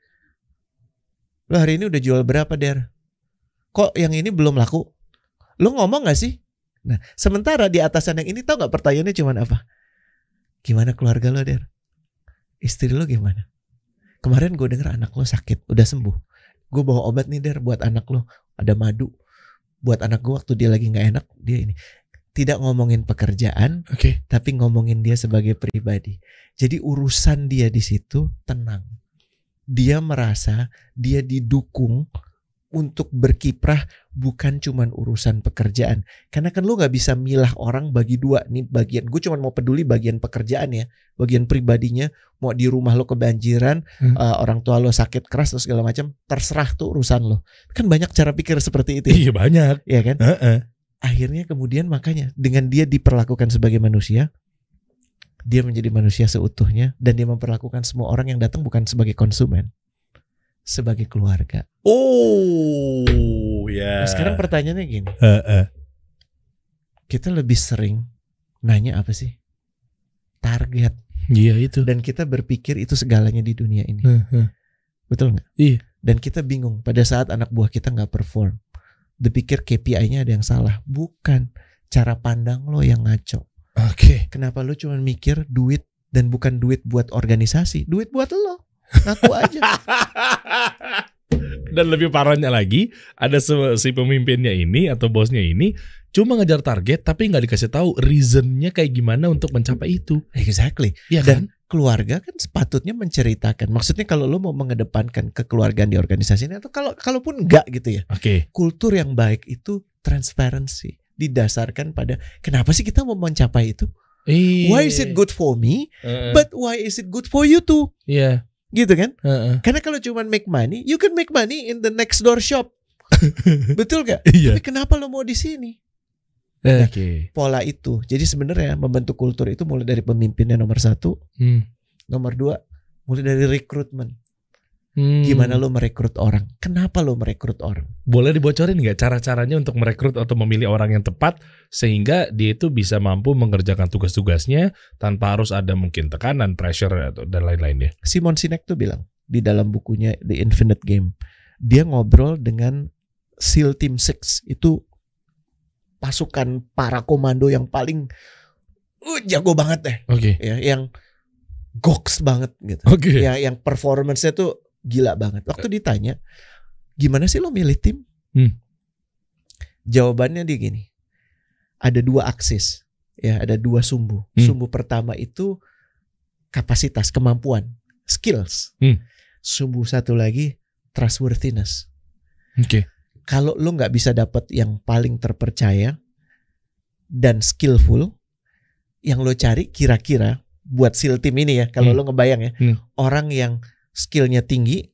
lo hari ini udah jual berapa der? Kok yang ini belum laku? Lo ngomong gak sih? Nah, sementara di atasan yang ini tahu nggak pertanyaannya cuman apa? Gimana keluarga lo der? Istri lo gimana? Kemarin gue denger anak lo sakit, udah sembuh. Gue bawa obat nih der buat anak lo, ada madu. Buat anak gue waktu dia lagi nggak enak, dia ini. Tidak ngomongin pekerjaan, Oke. tapi ngomongin dia sebagai pribadi. Jadi urusan dia di situ tenang. Dia merasa dia didukung untuk berkiprah bukan cuman urusan pekerjaan. Karena kan lu nggak bisa milah orang bagi dua nih bagian. Gue cuman mau peduli bagian pekerjaan ya, bagian pribadinya. Mau di rumah lo kebanjiran, Hmm. eh, orang tua lo sakit keras atau segala macam, terserah tuh urusan lo. Kan banyak cara pikir seperti itu, ya, Iya banyak. ya kan? Heeh. akhirnya kemudian makanya dengan dia diperlakukan sebagai manusia dia menjadi manusia seutuhnya dan dia memperlakukan semua orang yang datang bukan sebagai konsumen sebagai keluarga. Oh, ya. Nah, sekarang pertanyaannya gini, Heeh. kita lebih sering nanya apa sih? Target Iya itu. dan kita berpikir itu segalanya di dunia ini. Heeh. Betul nggak? Iya. Dan kita bingung pada saat anak buah kita nggak perform. Dipikir KPI-nya ada yang salah. Bukan. Cara pandang lo yang ngaco. Oke. Kenapa lu cuma mikir duit dan bukan duit buat organisasi, duit buat lo. Ngaku aja. Dan lebih parahnya lagi, ada si pemimpinnya ini atau bosnya ini cuma ngejar target tapi nggak dikasih tahu reasonnya kayak gimana untuk mencapai itu. Exactly. Iya Dan kan? keluarga kan sepatutnya menceritakan. Maksudnya kalau lo mau mengedepankan kekeluargaan di organisasi ini atau kalau kalaupun enggak gitu ya. Oke. Kultur yang baik itu transparansi didasarkan pada kenapa sih kita mau mencapai itu? Why is it good for me? Heeh. But why is it good for you too? Iya. Gitu kan? Heeh. Karena kalau cuma make money, you can make money in the next door shop. Betul gak? Iya. Tapi kenapa lo mau di sini? Oke. Pola itu. Jadi sebenarnya membentuk kultur itu mulai dari pemimpinnya nomor satu, Hmm. nomor dua, mulai dari rekrutmen. Hmm. Gimana lo merekrut orang? Kenapa lo merekrut orang? Boleh dibocorin nggak cara-caranya untuk merekrut atau memilih orang yang tepat sehingga dia itu bisa mampu mengerjakan tugas-tugasnya tanpa harus ada mungkin tekanan, pressure atau dan lain-lainnya. Simon Sinek tuh bilang di dalam bukunya The Infinite Game, dia ngobrol dengan SEAL Team 6 itu pasukan para komando yang paling uh, jago banget deh, Oke. ya, yang goks banget gitu. Oke. Ya, yang performance-nya tuh gila banget. Waktu ditanya, gimana sih lo milih tim? Hmm. Jawabannya dia gini, ada dua aksis, ya, ada dua sumbu. Hmm. Sumbu pertama itu kapasitas, kemampuan, skills. Hmm. Sumbu satu lagi trustworthiness. Oke. Kalau lo nggak bisa dapat yang paling terpercaya dan skillful, yang lo cari kira-kira buat SEAL team ini ya, kalau Hmm. lo ngebayang ya, Hmm. orang yang skillnya tinggi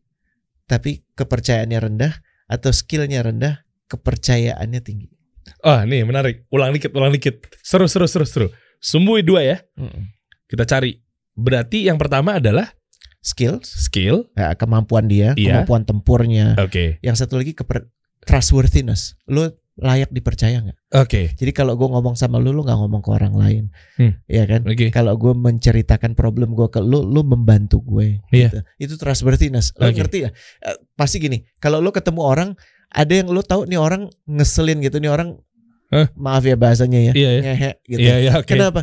tapi kepercayaannya rendah atau skillnya rendah kepercayaannya tinggi. Ah, nih menarik. Ulang dikit, ulang dikit. Seru, seru, seru, seru. Sumbui dua ya. Kita cari. Berarti yang pertama adalah Skills, skill. ya, kemampuan dia, Iya. kemampuan tempurnya. Oke. Yang satu lagi keper trustworthiness. Lo layak dipercaya nggak? Oke. Jadi kalau gue ngomong sama lu, lu nggak ngomong ke orang lain, Hmm. ya kan? Oke. Kalau gue menceritakan problem gue ke lu, lu membantu gue. Iya. gitu. Itu trustworthiness. Lo Oke. ngerti ya? Pasti gini. Kalau lu ketemu orang, ada yang lu tahu nih orang ngeselin gitu, nih orang, Hah? maaf ya bahasanya ya, Iya ya. ngehe gitu. Iya, iya, oke. Kenapa?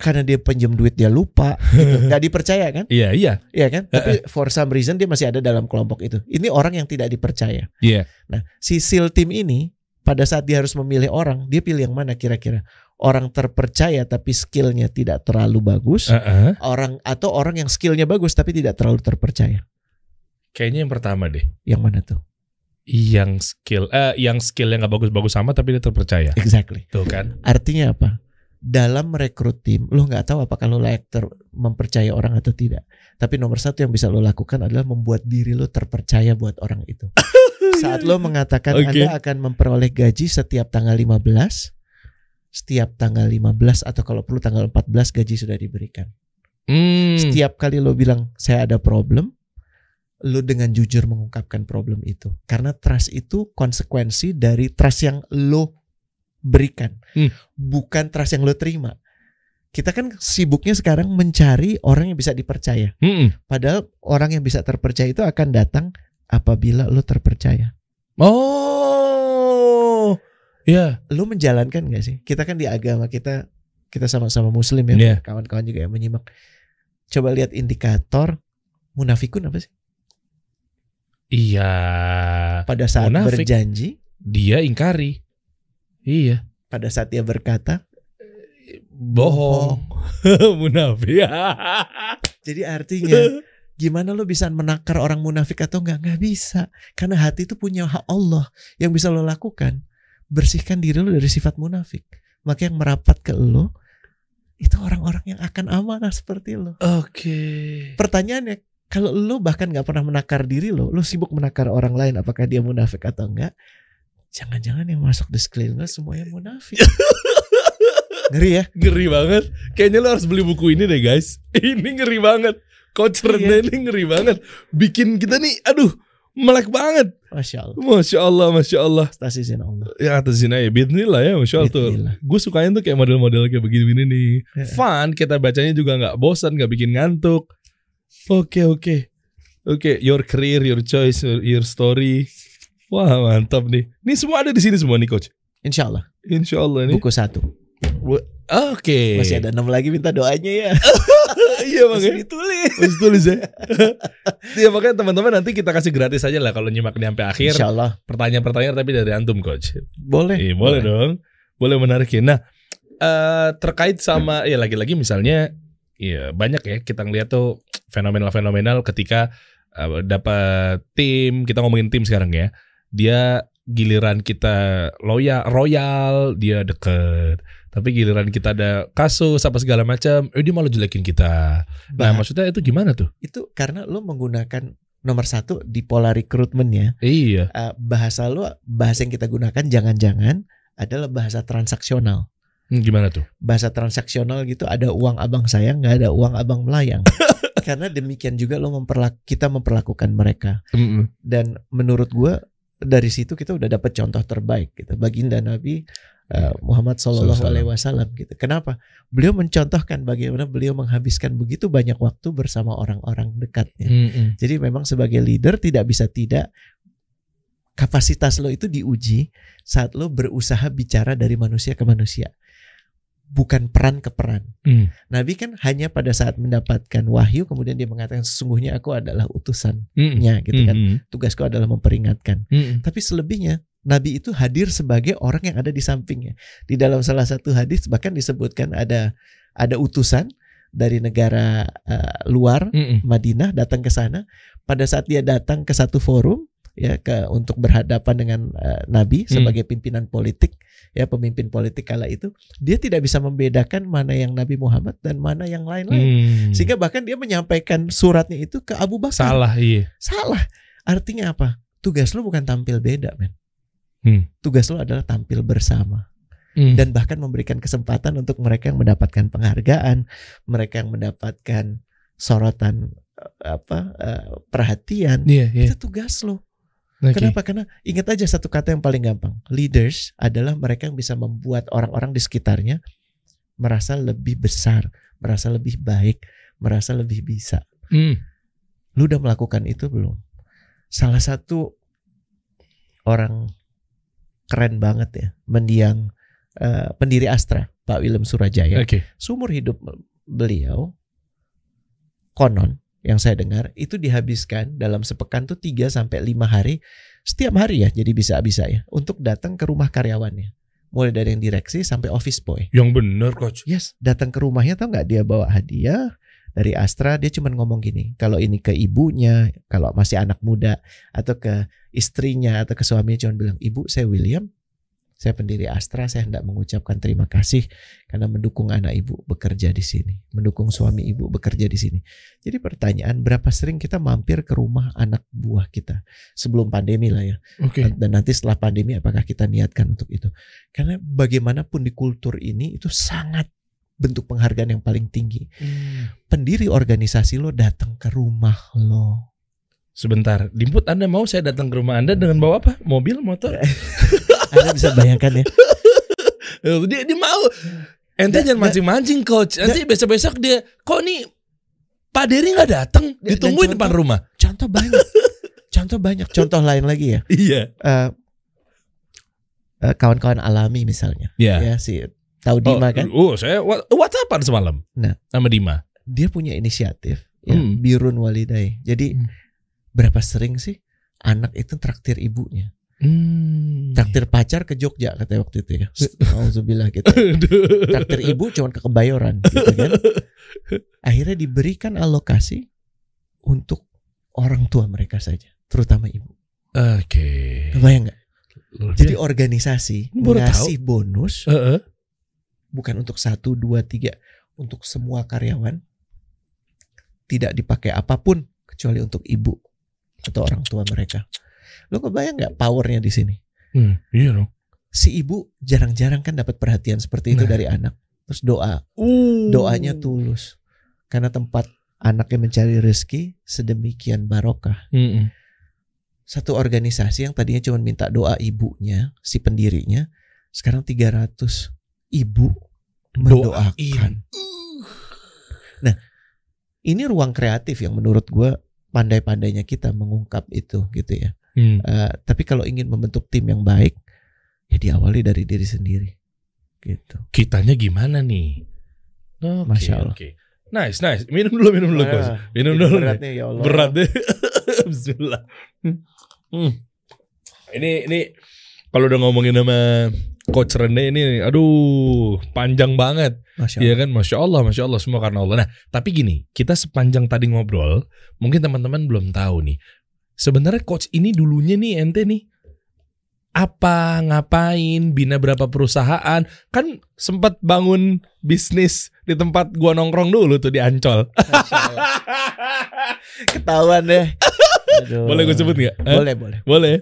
Karena dia pinjam duit dia lupa, gitu. nggak dipercaya kan? Iya, iya. Iya kan? Tapi for some reason dia masih ada dalam kelompok itu. Ini orang yang tidak dipercaya. Iya. Nah, si SEAL team ini pada saat dia harus memilih orang, dia pilih yang mana kira-kira? Orang terpercaya tapi skillnya tidak terlalu bagus, Heeh. orang atau orang yang skillnya bagus tapi tidak terlalu terpercaya. Kayaknya yang pertama deh. Yang mana tuh? Yang skill eh yang skillnya nggak bagus-bagus sama tapi dia terpercaya. Exactly. Tuh kan. Artinya apa? Dalam merekrut tim, lo nggak tahu apakah lo layak ter- mempercaya orang atau tidak. Tapi nomor satu yang bisa lo lakukan adalah membuat diri lo terpercaya buat orang itu. Saat lo mengatakan Oke. Anda akan memperoleh gaji setiap tanggal 15, setiap tanggal 15 atau kalau perlu tanggal 14 gaji sudah diberikan. Hmm. Setiap kali lo bilang saya ada problem, lo dengan jujur mengungkapkan problem itu. Karena trust itu konsekuensi dari trust yang lo berikan, Hmm. bukan trust yang lo terima. Kita kan sibuknya sekarang mencari orang yang bisa dipercaya. Mm-mm. Padahal orang yang bisa terpercaya itu akan datang apabila lo terpercaya. Oh. Ya. Lo menjalankan gak sih? Kita kan di agama kita kita sama-sama muslim ya, Iya. kawan-kawan juga yang menyimak. Coba lihat indikator munafikun apa sih? Iya. Pada saat Munafik. berjanji, Dia ingkari. Iya. pada saat dia berkata. Bohong. Munafik. Jadi artinya gimana lo bisa menakar orang munafik atau enggak? Nggak bisa. Karena hati itu punya hak Allah. Yang bisa lo lakukan, bersihkan diri lo dari sifat munafik. Maka yang merapat ke lo, itu orang-orang yang akan amanah seperti lo. Oke. Pertanyaannya, kalau lo bahkan nggak pernah menakar diri lo, lo sibuk menakar orang lain apakah dia munafik atau enggak? Jangan-jangan yang masuk di sekeliling lo semuanya munafik. Ngeri ya? Ngeri banget. Kayaknya lo harus beli buku ini deh guys. Ini ngeri banget. Coach Iya. Rene ini ngeri banget. Bikin kita nih, aduh, melek banget. Masya Allah. Masya Allah, Masya Allah. Stasi izin Allah. Ya atas sini ya, bismillah ya, Masya Allah tuh. Bismillah. Gue sukanya tuh kayak model-model kayak begini-begini nih. Ya. Fun, kita bacanya juga nggak bosan, nggak bikin ngantuk. Oke, oke. Oke, your career, your choice, your, story. Wah, mantap nih. Ini semua ada di sini semua nih, Coach. Insya Allah. Insya Allah nih. Buku satu. Oke. Masih ada enam lagi minta doanya ya. iya bang. Ya. ditulis. Tulis ya. Iya makanya teman-teman nanti kita kasih gratis aja lah kalau nyimak ini sampai akhir. Insya Allah Pertanyaan-pertanyaan tapi dari antum coach. boleh. Iya boleh dong. Boleh menarik ya. Nah eh, terkait sama ya lagi-lagi misalnya ya banyak ya kita ngeliat tuh fenomenal-fenomenal ketika eh, dapat tim kita ngomongin tim sekarang ya. Dia giliran kita loyal royal dia deket tapi giliran kita ada kasus apa segala macam eh dia malah jelekin kita nah Bah- maksudnya itu gimana tuh Itu karena lo menggunakan nomor satu di pola rekrutmen ya. iya Eh, bahasa lo, bahasa yang kita gunakan jangan-jangan adalah bahasa transaksional. Hmm, gimana tuh Bahasa transaksional gitu ada uang abang sayang, nggak ada uang abang melayang. karena demikian juga lo memperlak kita memperlakukan mereka. Mm-mm. dan menurut gua dari situ kita udah dapat contoh terbaik gitu baginda Nabi uh, Muhammad Shallallahu Alaihi Wasallam gitu kenapa beliau mencontohkan bagaimana beliau menghabiskan begitu banyak waktu bersama orang-orang dekatnya Mm-mm. jadi memang sebagai leader tidak bisa tidak kapasitas lo itu diuji saat lo berusaha bicara dari manusia ke manusia bukan peran ke peran Mm. Nabi kan hanya pada saat mendapatkan wahyu kemudian dia mengatakan sesungguhnya aku adalah utusannya Mm-mm. gitu kan Mm-mm. tugasku adalah memperingatkan Mm-mm. tapi selebihnya Nabi itu hadir sebagai orang yang ada di sampingnya. Di dalam salah satu hadis bahkan disebutkan ada ada utusan dari negara eh, luar Mm-mm. Madinah datang ke sana. Pada saat dia datang ke satu forum ya ke untuk berhadapan dengan eh, Nabi Hmm. sebagai pimpinan politik ya pemimpin politik kala itu dia tidak bisa membedakan mana yang Nabi Muhammad dan mana yang lain-lain. Mm. Sehingga bahkan dia menyampaikan suratnya itu ke Abu Bakar. salah iya Salah. Artinya apa? Tugas lo bukan tampil beda, men. Hmm. Tugas lo adalah tampil bersama Mm. dan bahkan memberikan kesempatan untuk mereka yang mendapatkan penghargaan, mereka yang mendapatkan sorotan eh, apa eh, perhatian. iya iya Itu tugas lo. Oke. Kenapa? Karena ingat aja satu kata yang paling gampang. Leaders adalah mereka yang bisa membuat orang-orang di sekitarnya merasa lebih besar, merasa lebih baik, merasa lebih bisa. Mm. Lu udah melakukan itu belum? Salah satu orang keren banget ya, mendiang eh, pendiri Astra, Pak Willem Surajaya. oke Sumur hidup beliau konon yang saya dengar itu dihabiskan dalam sepekan tuh 3 sampai 5 hari setiap hari ya, jadi bisa-bisa ya untuk datang ke rumah karyawannya. Mulai dari yang direksi sampai office boy. yang bener coach Yes, datang ke rumahnya tau nggak dia bawa hadiah dari Astra dia cuma ngomong gini kalau ini ke ibunya kalau masih anak muda atau ke istrinya atau ke suaminya cuma bilang ibu saya William saya pendiri Astra saya hendak mengucapkan terima kasih karena mendukung anak ibu bekerja di sini mendukung suami ibu bekerja di sini. Jadi pertanyaan berapa sering kita mampir ke rumah anak buah kita? Sebelum pandemi lah ya. Oke. Dan nanti setelah pandemi apakah kita niatkan untuk itu? Karena bagaimanapun di kultur ini itu sangat bentuk penghargaan yang paling tinggi. Pendiri organisasi lo datang ke rumah lo. Sebentar dimput anda mau saya datang ke rumah anda dengan bawa apa? Mobil motor? Anda bisa bayangkan ya. Dia dia mau. Ente Da- jangan mancing-mancing coach. Nanti besok-besok dia kok nih Pak Dery nggak datang? Ditungguin dan depan rumah. contoh banyak. Contoh banyak. Contoh lain lagi ya. Iya. Eh, eh, kawan-kawan alami misalnya. Ya ya si tahu Dima kan? oh saya whatsappan semalam Nah. sama Dima. Dia punya inisiatif ya Hmm. birun walidai. Jadi Hmm. berapa sering sih anak itu traktir ibunya? Hmm. traktir pacar ke Jogja katanya waktu itu ya. Alhamdulillah gitu. Traktir ibu cuman ke kebayoran gitu kan? Akhirnya diberikan alokasi untuk orang tua mereka saja terutama ibu. Oke. Kebayang nggak? Luar jadi organisasi Baru ngasih bonus Heeh. Bukan untuk satu dua tiga untuk semua karyawan tidak dipakai apa pun kecuali untuk ibu atau orang tua mereka. Lo kebayang nggak powernya di sini? Hmm, iya dong. Si ibu jarang-jarang kan dapat perhatian seperti itu Nah. dari anak. Terus doa. Uh. doanya tulus. Karena tempat anaknya mencari rezeki sedemikian barokah. Mm-mm. satu organisasi yang tadinya cuma minta doa ibunya si pendirinya sekarang 300 ibu mendoakan Doain. nah ini ruang kreatif yang menurut gue pandai-pandainya kita mengungkap itu gitu ya Hmm. Eh, tapi kalau ingin membentuk tim yang baik ya diawali dari diri sendiri gitu. Kitanya gimana nih? Oke, Masya Allah. Oke. Nice, nice. Minum dulu, minum dulu, Coach. Wah, Minum dulu. Berat nih. nih ya Allah. Berat deh. Bismillah. Hmm. Ini ini kalau udah ngomongin sama Coach Rene ini, aduh, panjang banget. Iya kan, masya Allah, masya Allah, semua karena Allah. Nah, tapi gini, kita sepanjang tadi ngobrol, mungkin teman-teman belum tahu nih. Sebenarnya coach ini dulunya nih ente nih apa ngapain bina berapa perusahaan kan sempat bangun bisnis di tempat gua nongkrong dulu tuh di Ancol. Ketahuan deh. Aduh. boleh gue sebut nggak Eh? Boleh, boleh. Boleh.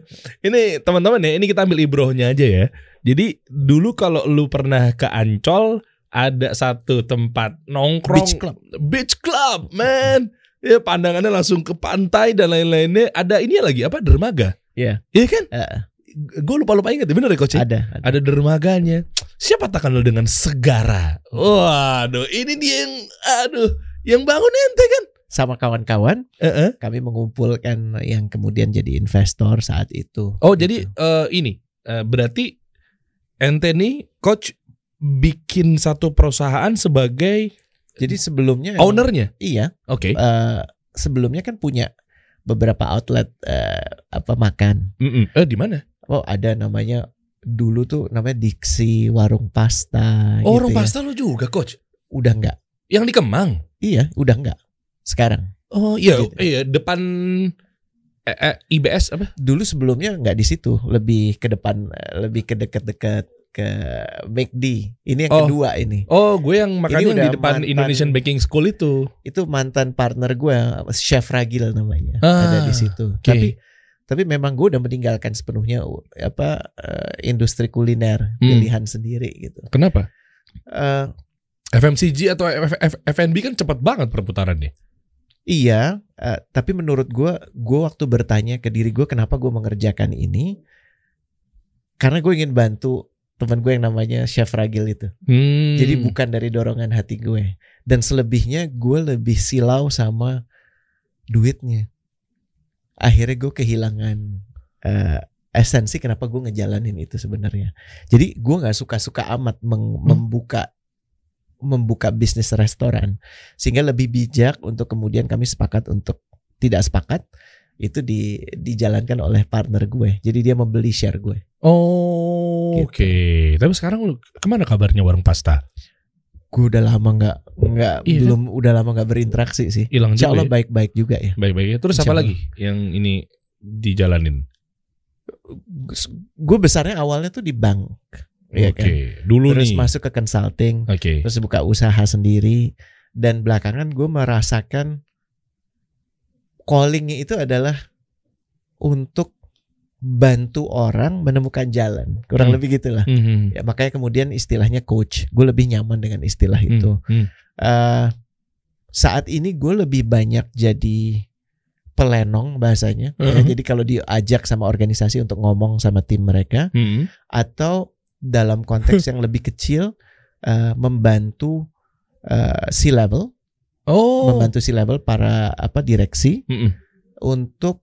Ini teman-teman ya, ini kita ambil ibrohnya aja ya. Jadi dulu kalau lu pernah ke Ancol ada satu tempat nongkrong Beach club. Beach club, man. Ya pandangannya langsung ke pantai dan lain-lainnya. Ada ini lagi apa dermaga? Iya. Iya kan? Eh, Gue lupa lupa ingat, bener ya coach? ya? ada, ada. Ada dermaganya. Siapa takkan lu dengan segara? Waduh, ini dia yang aduh, yang bangun ente kan? Sama kawan-kawan Heeh. kami mengumpulkan yang kemudian jadi investor saat itu. Oh, Gitu. jadi eh, ini eh, berarti ente nih coach bikin satu perusahaan sebagai jadi sebelumnya ownernya. Iya, Oke. eh, sebelumnya kan punya beberapa outlet eh, apa makan. Mm-mm. Eh di mana? Oh, ada namanya dulu tuh namanya Dixie warung pasta Oh, gitu orang ya. pasta lu juga coach. Udah enggak. Yang di Kemang. Iya, udah enggak. Sekarang. Oh iya, Gitu. iya depan eh, eh, IBS apa? Dulu sebelumnya enggak di situ, lebih ke depan eh, lebih ke dekat-dekat ke McD. Ini yang Oh. kedua ini. Oh, gue yang makan yang di depan mantan- Indonesian Baking School itu. Itu mantan partner gue, Chef Ragil namanya. Ah, ada di situ. oke. Tapi tapi memang gue udah meninggalkan sepenuhnya uh, apa eh, industri kuliner Hmm. pilihan sendiri gitu. Kenapa? Eh, FMCG atau F- F- FNB kan cepat banget perputarannya. Iya, eh, tapi menurut gue, gue waktu bertanya ke diri gue kenapa gue mengerjakan ini, karena gue ingin bantu teman gue yang namanya Chef Ragil itu. Hmm. Jadi bukan dari dorongan hati gue. Dan selebihnya gue lebih silau sama duitnya. Akhirnya gue kehilangan eh, esensi kenapa gue ngejalanin itu sebenarnya. Jadi gue nggak suka-suka amat meng- membuka membuka bisnis restoran sehingga lebih bijak untuk kemudian kami sepakat untuk tidak sepakat itu di dijalankan oleh partner gue. Jadi dia membeli share gue. Oh, Gitu. oke. Tapi sekarang lu ke mana kabarnya warung pasta? Gue udah lama nggak nggak Iya kan? belum udah lama nggak berinteraksi sih. Hilang Insya juga. Allah ya? baik-baik juga ya. Baik-baik. Terus Insya apa Allah. lagi yang ini dijalanin? Gue besarnya awalnya tuh di bank, Iya Oke, kan? dulu terus nih. masuk ke consulting, Oke. terus buka usaha sendiri, dan belakangan gue merasakan callingnya itu adalah untuk bantu orang menemukan jalan, kurang Hmm. lebih gitulah. Mhm. Ya, makanya kemudian istilahnya coach, gue lebih nyaman dengan istilah Hmm, itu. hmm. Eh, saat ini gue lebih banyak jadi pelenong bahasanya. ya. Mhm. Jadi kalau diajak sama organisasi untuk ngomong sama tim mereka, Hmm. atau dalam konteks yang lebih kecil eh, membantu eh, C level, Oh. membantu C level para apa direksi Mhm. untuk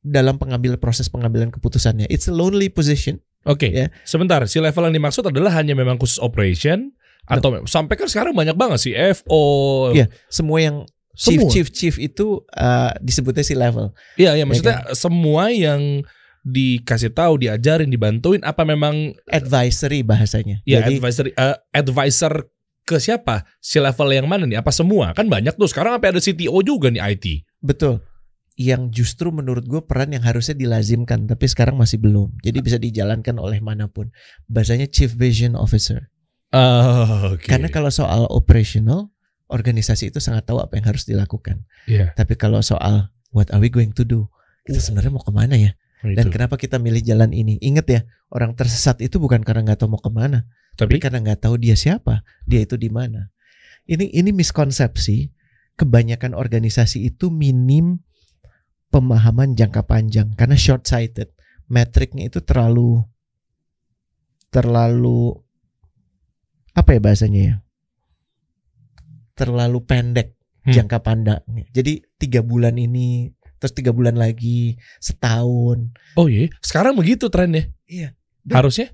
dalam pengambil proses pengambilan keputusannya. It's a lonely position. Oke. Ya. Sebentar, si level yang dimaksud adalah hanya memang khusus operation atau sampai kan sekarang banyak banget sih FO. Iya. Semua yang chief Semua? chief chief itu eh, disebutnya C level. Iya, iya maksudnya semua yang dikasih tahu, diajarin, dibantuin apa memang Advisory bahasanya. ya Jadi advisor eh, advisor ke siapa? Si level yang mana nih? Apa semua? Kan banyak tuh. Sekarang sampai ada CTO juga nih IT. betul. Yang justru menurut gue peran yang harusnya dilazimkan, tapi sekarang masih belum. Jadi bisa dijalankan oleh mana pun. Bahasanya Chief Vision Officer. Oh, oke. Karena kalau soal operational, organisasi itu sangat tahu apa yang harus dilakukan. Iya. Tapi kalau soal what are we going to do, kita sebenarnya mau ke mana ya? Dan Itu. kenapa kita milih jalan ini? Ingat ya, orang tersesat itu bukan karena nggak tahu mau ke mana, tapi Tapi karena nggak tahu dia siapa, dia itu di mana. Ini ini miskonsepsi. Kebanyakan organisasi itu minim pemahaman jangka panjang karena short sighted. Metriknya itu terlalu terlalu apa ya bahasanya ya? Terlalu pendek Hmm. jangka pandangnya. Jadi tiga bulan ini, terus tiga bulan lagi, setahun. oh iya, sekarang begitu trennya. Iya. Dan- Harusnya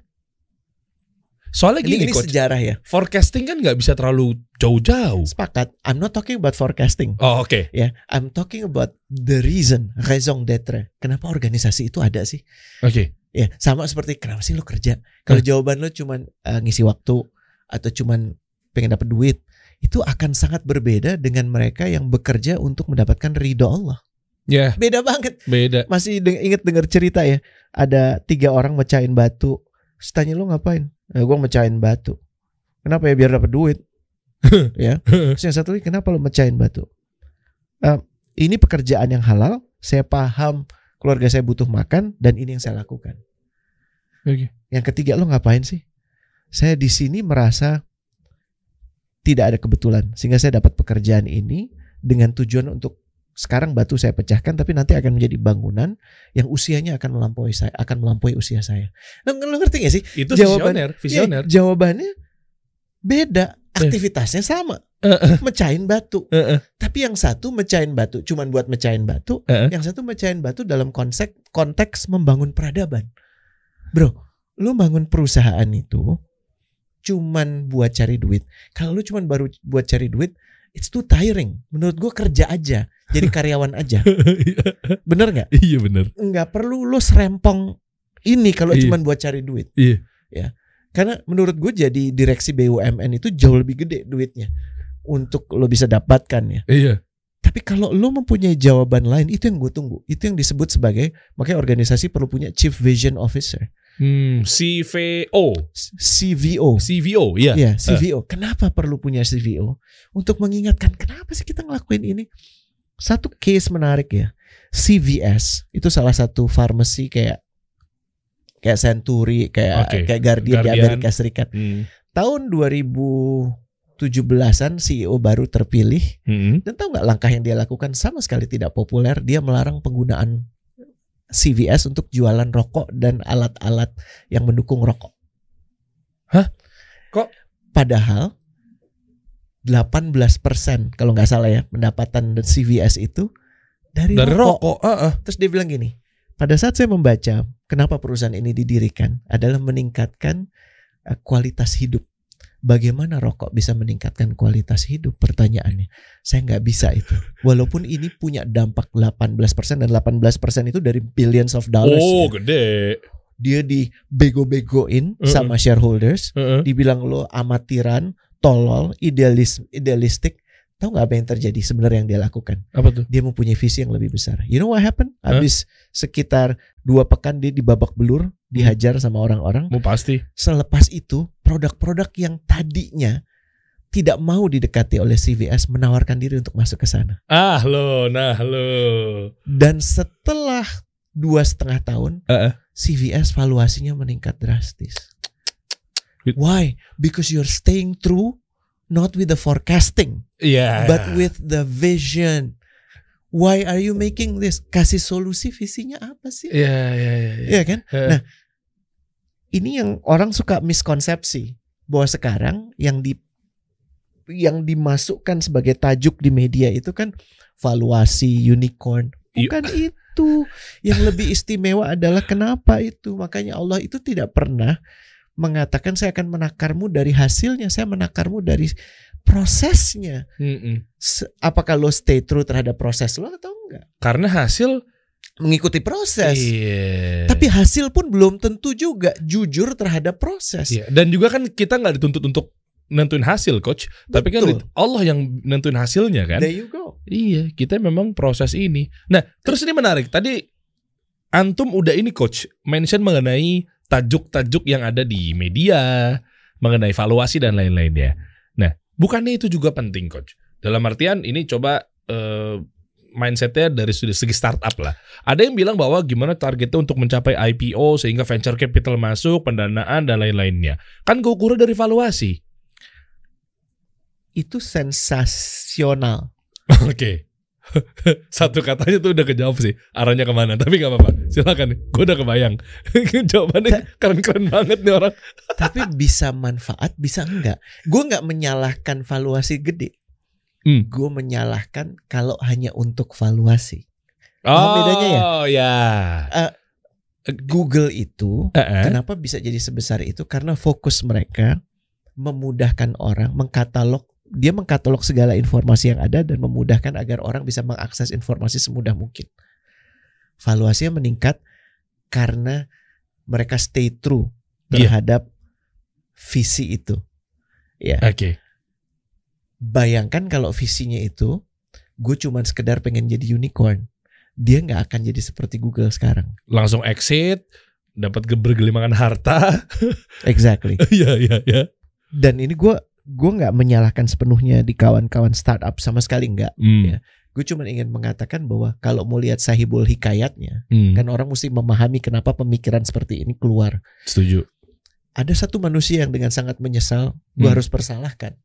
Soalnya Ini, gini ini coach, sejarah ya. forecasting kan nggak bisa terlalu jauh-jauh. Sepakat. I'm not talking about forecasting. Oh oke. Ya, I'm talking about the reason, raison d'être. Kenapa organisasi itu ada sih? Oke. Ya, sama seperti kenapa sih lu kerja? Kalau Hmm. jawaban lu cuman eh, ngisi waktu atau cuman pengen dapat duit, itu akan sangat berbeda dengan mereka yang bekerja untuk mendapatkan ridho Allah. Ya Beda banget. beda. Masih deng- inget dengar cerita ya, ada tiga orang mecahin batu. Terus tanya lu ngapain? Eh, gua mecahin batu. Kenapa ya biar dapat duit? ya. Terus yang satu lagi kenapa lu mecahin batu? Eh, ini pekerjaan yang halal. Saya paham keluarga saya butuh makan dan ini yang saya lakukan. Oke. Yang ketiga lo ngapain sih? Saya di sini merasa tidak ada kebetulan sehingga saya dapat pekerjaan ini dengan tujuan untuk sekarang batu saya pecahkan tapi nanti akan menjadi bangunan yang usianya akan melampaui saya akan melampaui usia saya. Lo, lo ngerti gak sih? Itu Jawaban- visioner, visioner. Iya, jawabannya beda, aktivitasnya sama. Eh, Mecahin batu. eh, eh. Tapi yang satu mecahin batu cuman buat mecahin batu, Eh. yang satu mecahin batu dalam konteks konteks membangun peradaban. Bro, lu bangun perusahaan itu cuman buat cari duit. Kalau lu cuman baru buat cari duit, it's too tiring. Menurut gua kerja aja, jadi karyawan aja. Bener nggak? Iya bener. Nggak perlu lu serempong ini kalau Iya. cuman buat cari duit. Iya. Ya. Karena menurut gue jadi direksi BUMN itu jauh lebih gede duitnya untuk lo bisa dapatkan ya. Iya. Tapi kalau lo mempunyai jawaban lain itu yang gue tunggu. Itu yang disebut sebagai makanya organisasi perlu punya Chief Vision Officer, Hmm, CVO, CVO. CVO, iya. Ya, CVO. Kenapa perlu punya CVO? Untuk mengingatkan kenapa sih kita ngelakuin ini? Satu case menarik ya. CVS itu salah satu pharmacy kayak kayak Century, kayak Oke. kayak Guardian, di Guardian. Amerika Serikat. Hmm. Tahun 2017-an CEO E baru terpilih Hmm. Dan tahu nggak langkah yang dia lakukan sama sekali tidak populer. Dia melarang penggunaan CVS untuk jualan rokok dan alat-alat yang mendukung rokok. Hah? Kok? Padahal 18% kalau nggak salah ya pendapatan CVS itu dari, Dari rokok. rokok. ah, ah. Terus dia bilang gini, pada saat saya membaca kenapa perusahaan ini didirikan adalah meningkatkan eh, kualitas hidup. Bagaimana rokok bisa meningkatkan kualitas hidup? Pertanyaannya, saya nggak bisa itu. Walaupun ini punya dampak 18% dan 18% itu dari billions of dollars. Oh, ya. gede. Dia dibego-begoin Uh-uh. sama shareholders, Heeh. dibilang lo amatiran, tolol, idealis, idealistik. Tahu nggak apa yang terjadi sebenarnya yang dia lakukan? Apa tuh? dia mempunyai visi yang lebih besar. You know what happened? Habis sekitar dua pekan dia dibabak belur, dihajar sama orang-orang. Mau pasti. Selepas itu produk-produk yang tadinya tidak mau didekati oleh CVS menawarkan diri untuk masuk ke sana. Ah lo, nah lo. Dan setelah dua setengah tahun, Heeh. CVS valuasinya meningkat drastis. Why? Because you're staying true, not with the forecasting. Iya. but with the vision. Why are you making this? Kasih solusi visinya apa sih? Iya, iya, iya. iya. Iya kan? Eh. Nah, ini yang orang suka miskonsepsi bahwa sekarang yang di yang dimasukkan sebagai tajuk di media itu kan valuasi unicorn. Bukan itu. Yang lebih istimewa adalah kenapa itu? Makanya Allah itu tidak pernah mengatakan saya akan menakarmu dari hasilnya, saya menakarmu dari prosesnya. Mm-mm. Se- apakah lo stay true terhadap proses lo atau enggak? Karena hasil Mengikuti proses. Iya. Tapi hasil pun belum tentu juga jujur terhadap proses. Iya. Dan juga kan kita nggak dituntut untuk nentuin hasil, coach. Tapi kan Betul. Allah yang nentuin hasilnya kan. There you go. Iya, kita memang proses ini. Nah, terus ini menarik. Tadi antum udah ini coach mention mengenai tajuk-tajuk yang ada di media, mengenai valuasi dan lain-lainnya. Nah, bukannya itu juga penting coach? Dalam artian ini coba eh, mindsetnya dari sudut segi startup lah. Ada yang bilang bahwa gimana targetnya untuk mencapai IPO sehingga venture capital masuk, pendanaan dan lain-lainnya. Kan keukuran dari valuasi. Itu sensasional. Oke. Satu katanya tuh udah kejawab sih arahnya ke mana tapi nggak apa-apa silakan gue udah kebayang jawabannya keren-keren banget nih orang Tapi bisa manfaat, bisa enggak. Gue nggak menyalahkan valuasi gede. Hmm. Gue menyalahkan kalau hanya untuk valuasi. oh bedanya ya? ya Google itu Eh, eh. kenapa bisa jadi sebesar itu? Karena fokus mereka memudahkan orang mengkatalog dia mengkatalog segala informasi yang ada dan memudahkan agar orang bisa mengakses informasi semudah mungkin. Valuasinya meningkat karena mereka stay true Iya. terhadap visi itu. Ya. Oke. Bayangkan kalau visinya itu gue cuman sekedar pengen jadi unicorn. Dia nggak akan jadi seperti Google sekarang. Langsung exit, dapat bergelimangan harta. Exactly. Iya, iya, iya. Dan ini gue gue nggak menyalahkan sepenuhnya di kawan-kawan startup sama sekali nggak. Hmm. Ya. Gue cuma ingin mengatakan bahwa kalau mau lihat sahibul hikayatnya, Hmm. kan orang mesti memahami kenapa pemikiran seperti ini keluar. Setuju. Ada satu manusia yang dengan sangat menyesal, gue Hmm. harus persalahkan.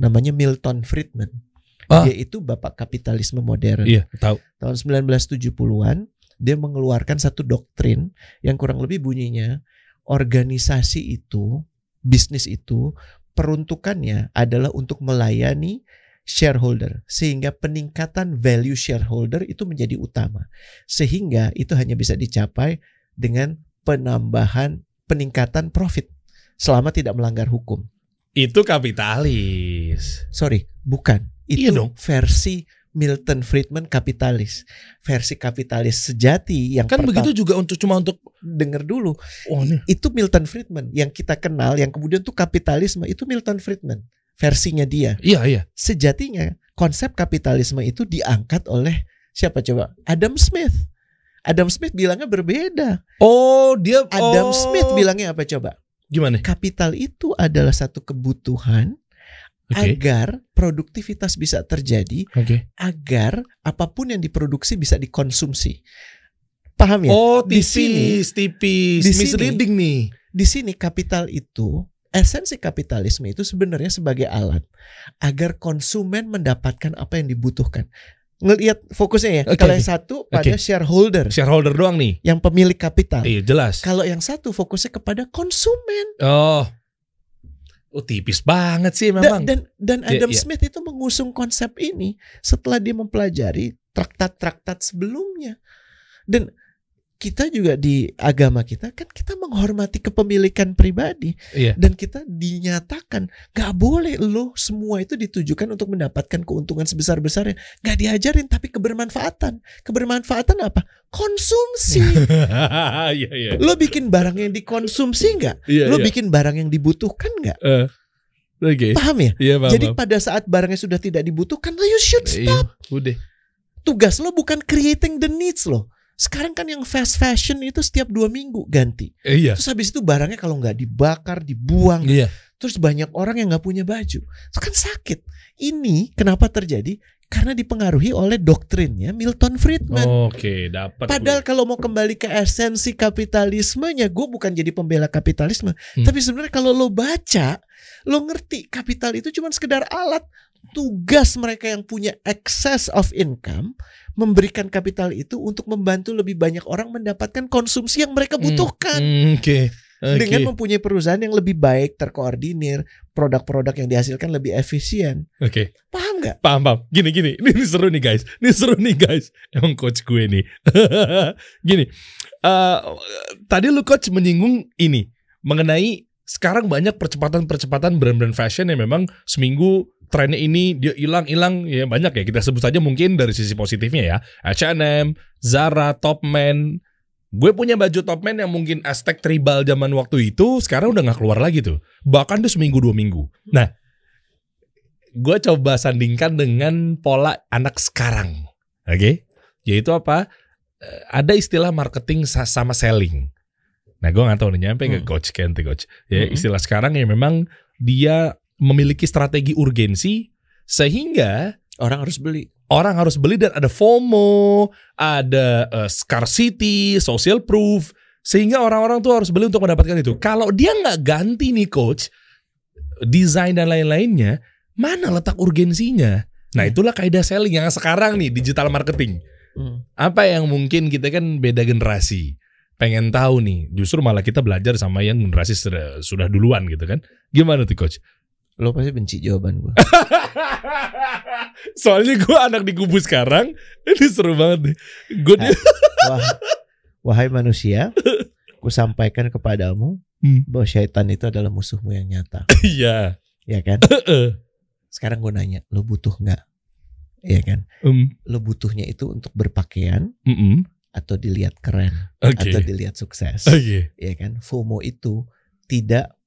Namanya Milton Friedman. Ah. Dia itu bapak kapitalisme modern. Iya, tahu. tahun 1970-an dia mengeluarkan satu doktrin yang kurang lebih bunyinya organisasi itu, bisnis itu peruntukannya adalah untuk melayani shareholder sehingga peningkatan value shareholder itu menjadi utama. Sehingga itu hanya bisa dicapai dengan penambahan peningkatan profit selama tidak melanggar hukum. Itu kapitalis. Sorry, bukan. Itu Iya dong. versi Milton Friedman kapitalis. Versi kapitalis sejati yang Kan pertama begitu juga untuk cuma untuk denger dulu. oh nih. Itu Milton Friedman yang kita kenal yang kemudian tuh kapitalisme itu Milton Friedman versinya dia. Iya, iya. Sejatinya konsep kapitalisme itu diangkat oleh siapa coba? Adam Smith. Adam Smith bilangnya berbeda. Oh, dia Adam oh. Smith bilangnya apa coba? gimana? Kapital itu adalah satu kebutuhan Oke. agar produktivitas bisa terjadi Oke. agar apa pun yang diproduksi bisa dikonsumsi. Paham ya? Oh, Di tipis, tipis. di sini- Misleading nih. Di sini kapital itu esensi kapitalisme itu sebenarnya sebagai alat agar konsumen mendapatkan apa yang dibutuhkan. Ngelihat fokusnya ya. Oke, Kalau yang satu pada Oke. shareholder Shareholder doang nih. yang pemilik kapital. Iya, jelas. Kalau yang satu fokusnya kepada konsumen. Oh. Oh, tipis banget sih Dan memang. dan, dan Iya, Adam iya. Smith itu mengusung konsep ini setelah dia mempelajari traktat-traktat sebelumnya. Dan kita juga di agama kita kan kita menghormati kepemilikan pribadi Iya. dan kita dinyatakan gak boleh lo semua itu ditujukan untuk mendapatkan keuntungan sebesar besarnya gak diajarin tapi kebermanfaatan kebermanfaatan apa konsumsi Iya, iya. lo bikin barang yang dikonsumsi nggak Iya, lo iya. bikin barang yang dibutuhkan nggak Eh, Oke. paham ya Iya, paham. jadi paham. pada saat barangnya sudah tidak dibutuhkan lo you should Iya, stop udah. tugas lo bukan creating the needs lo sekarang kan yang fast fashion itu setiap dua minggu ganti Eh, Iya. terus habis itu barangnya kalau nggak dibakar dibuang Iya. terus banyak orang yang nggak punya baju itu kan sakit ini kenapa terjadi karena dipengaruhi oleh doktrinnya Milton Friedman Oke, dapat. Padahal kalau mau kembali ke esensi kapitalismenya, gue bukan jadi pembela kapitalisme. Hmm. Tapi sebenarnya kalau lo baca, lo ngerti kapital itu cuma sekedar alat. Tugas mereka yang punya excess of income memberikan kapital itu untuk membantu lebih banyak orang mendapatkan konsumsi yang mereka Hmm, butuhkan. Hmm, Oke. Oke. Dengan mempunyai perusahaan yang lebih baik, terkoordinir, produk-produk yang dihasilkan lebih efisien. Oke. Paham nggak? Paham, paham. Gini, gini. Ini, ini seru nih guys. Ini seru nih guys. Emang coach gue nih. gini. eh, tadi lu coach menyinggung ini. Mengenai sekarang banyak percepatan-percepatan brand-brand fashion yang memang seminggu trennya ini dia hilang-hilang ya banyak ya kita sebut saja mungkin dari sisi positifnya ya H&M, Zara, Topman gue punya baju Topman yang mungkin Aztec tribal zaman waktu itu sekarang udah nggak keluar lagi tuh bahkan tuh seminggu dua minggu nah gue coba sandingkan dengan pola anak sekarang. Oke? Yaitu apa? Eh, Ada istilah marketing sa- sama selling. Nah, gue nggak tahu nih nyampe nggak Hmm. coach Kente coach. Ya, Hmm. istilah sekarang yang memang dia memiliki strategi urgensi sehingga Orang harus beli. orang harus beli dan ada FOMO, ada eh, scarcity, social proof, sehingga orang-orang tuh harus beli untuk mendapatkan itu. Kalau dia nggak ganti nih coach, desain dan lain-lainnya, mana letak urgensinya? Nah Hmm. itulah kaidah selling yang sekarang nih digital marketing. Hmm. Apa yang mungkin kita kan beda generasi, pengen tahu nih. Justru malah kita belajar sama yang generasi sudah, sudah duluan gitu kan? Gimana tuh coach? Lo pasti benci jawaban gue. Soalnya gue anak di kubu sekarang, ini seru banget nih. Gue Wah, wahai manusia, sampaikan kepadamu Hmm. bahwa syaitan itu adalah musuhmu yang nyata, Iya. ya kan? Heeh. Sekarang gue nanya, lo butuh nggak? Iya kan? Um, Lo butuhnya itu untuk berpakaian mm-mm. atau dilihat keren Oke. atau dilihat sukses, Oke. ya kan? FOMO itu tidak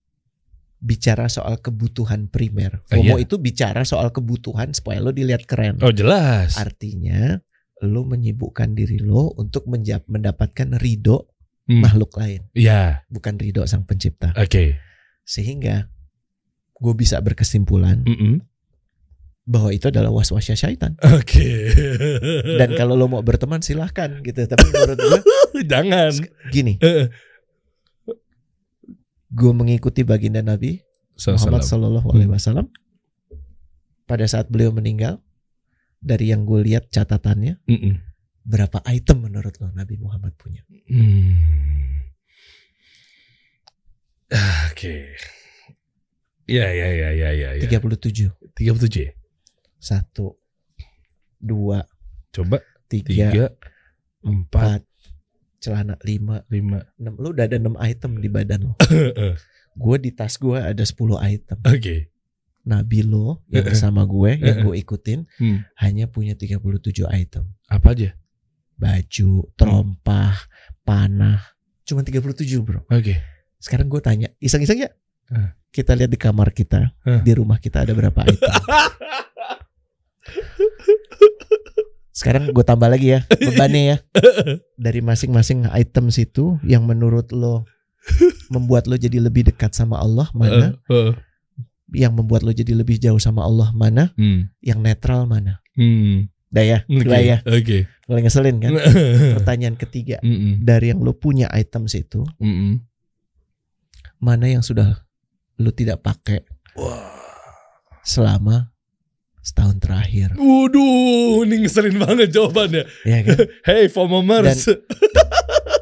bicara soal kebutuhan primer. Ah, FOMO iya. itu bicara soal kebutuhan supaya lo dilihat keren. Oh jelas. Artinya lo menyibukkan diri lo untuk mendapatkan ridho Hmm. makhluk lain, Iya. bukan ridho sang pencipta. Oke. Sehingga gue bisa berkesimpulan Mm-mm. bahwa itu adalah was-wasnya syaitan. Oke. Dan kalau lo mau berteman silahkan gitu. Tapi menurut gue jangan. gini, Heeh. Gue mengikuti baginda Nabi Muhammad Salam. Shallallahu Alaihi Wasallam pada saat beliau meninggal. Dari yang gue lihat catatannya, Mm-mm. berapa item menurut lo Nabi Muhammad punya? Hmm. Ah, Oke. Ya ya ya ya ya ya. 37 37 ya. Satu, dua, Coba tiga, 3 4 empat, celana lima, 5. enam. Lu udah ada enam item di badan lo. Oke. Gue di tas gue ada 10 item. Nabi lo yang bersama gue yang gue ikutin Hmm. hanya punya 37 item. Apa aja? Baju, terompah, panah. Cuma 37 bro. Oke. Sekarang gue tanya, iseng-iseng ya? Kita lihat di kamar kita, di rumah kita ada berapa item. Sekarang gue tambah lagi ya bebannya ya. Dari masing-masing item situ yang menurut lo membuat lo jadi lebih dekat sama Allah mana? Eh, eh. Yang membuat lo jadi lebih jauh sama Allah mana? Hmm. Yang netral mana? Hmm. Dah ya, Oke. gila ya. Oke. Mulai ngeselin kan? Pertanyaan ketiga Mm-mm. dari yang lo punya item situ Mm-mm. mana yang sudah lo tidak pakai selama setahun terakhir, Waduh, ini ngeselin banget jawabannya. ya kan? Hey, FOMOmers.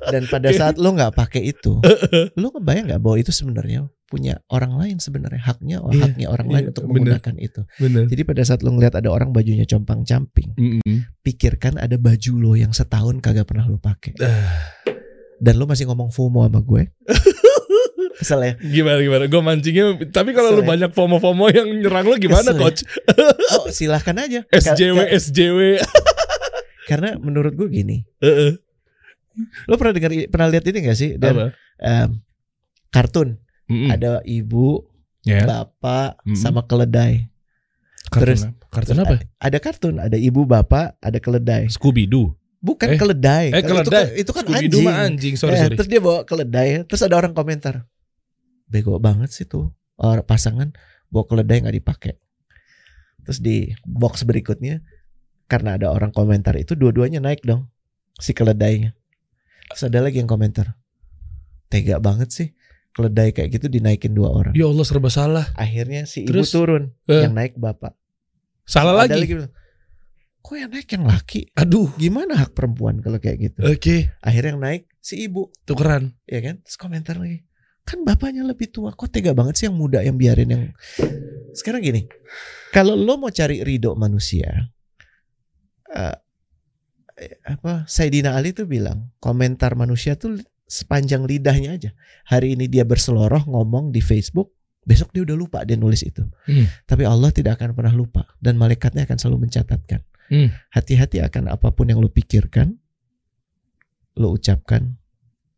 Dan pada saat lo nggak pakai itu, lo kebayang nggak bahwa itu sebenarnya punya orang lain sebenarnya haknya, oh, Iya, haknya orang lain iya, untuk bener. menggunakan itu. Bener. Jadi pada saat lo ngeliat ada orang bajunya compang camping, Mm-mm. pikirkan ada baju lo yang setahun kagak pernah lo pakai, Ah, dan lo masih ngomong FOMO sama gue. Kesel ya? Gimana gimana? Gue mancingnya. Tapi kalau lu ya? banyak FOMO-FOMO yang nyerang lu gimana, Kesel ya? coach? Oh silahkan aja. SJW, kar- SJW. Karena menurut gue gini, Heeh. lo pernah dengar pernah lihat ini gak sih? Dan Apa? em, kartun Mm-mm. ada ibu, Ya. bapak, Mm. sama keledai. Kartun terus- apa? Kartun apa? Ada kartun, ada ibu, bapak, ada keledai. Scooby Doo. Bukan Eh. keledai. Eh, Kalau itu keledai. kan- Itu, kan Scooby anjing. Doo mah anjing. Sorry Eh, sorry. Terus dia bawa keledai. Terus ada orang komentar, bego banget sih tuh orang pasangan bawa keledai nggak dipakai. Terus di box berikutnya, karena ada orang komentar itu dua-duanya naik dong si keledainya. Terus ada lagi yang komentar, tega banget sih keledai kayak gitu dinaikin dua orang. Ya Allah serba salah. Akhirnya si ibu Terus? turun, Eh. yang naik bapak. Salah Ada lagi. bilang, Kok yang naik yang laki? Aduh. Gimana hak perempuan kalau kayak gitu? Oke. Akhirnya yang naik si ibu, Tukeran. ya kan? Terus komentar lagi, kan bapaknya lebih tua, kok tega banget sih yang muda yang biarin yang. Sekarang gini, kalau lo mau cari ridho manusia, eh, apa Saidina Ali tuh bilang komentar manusia tuh sepanjang lidahnya aja. Hari ini dia berseloroh ngomong di Facebook, besok dia udah lupa dia nulis itu. Hmm. Tapi Allah tidak akan pernah lupa dan malaikatnya akan selalu mencatatkan. Hmm. Hati-hati akan apa pun yang lo pikirkan, lo ucapkan,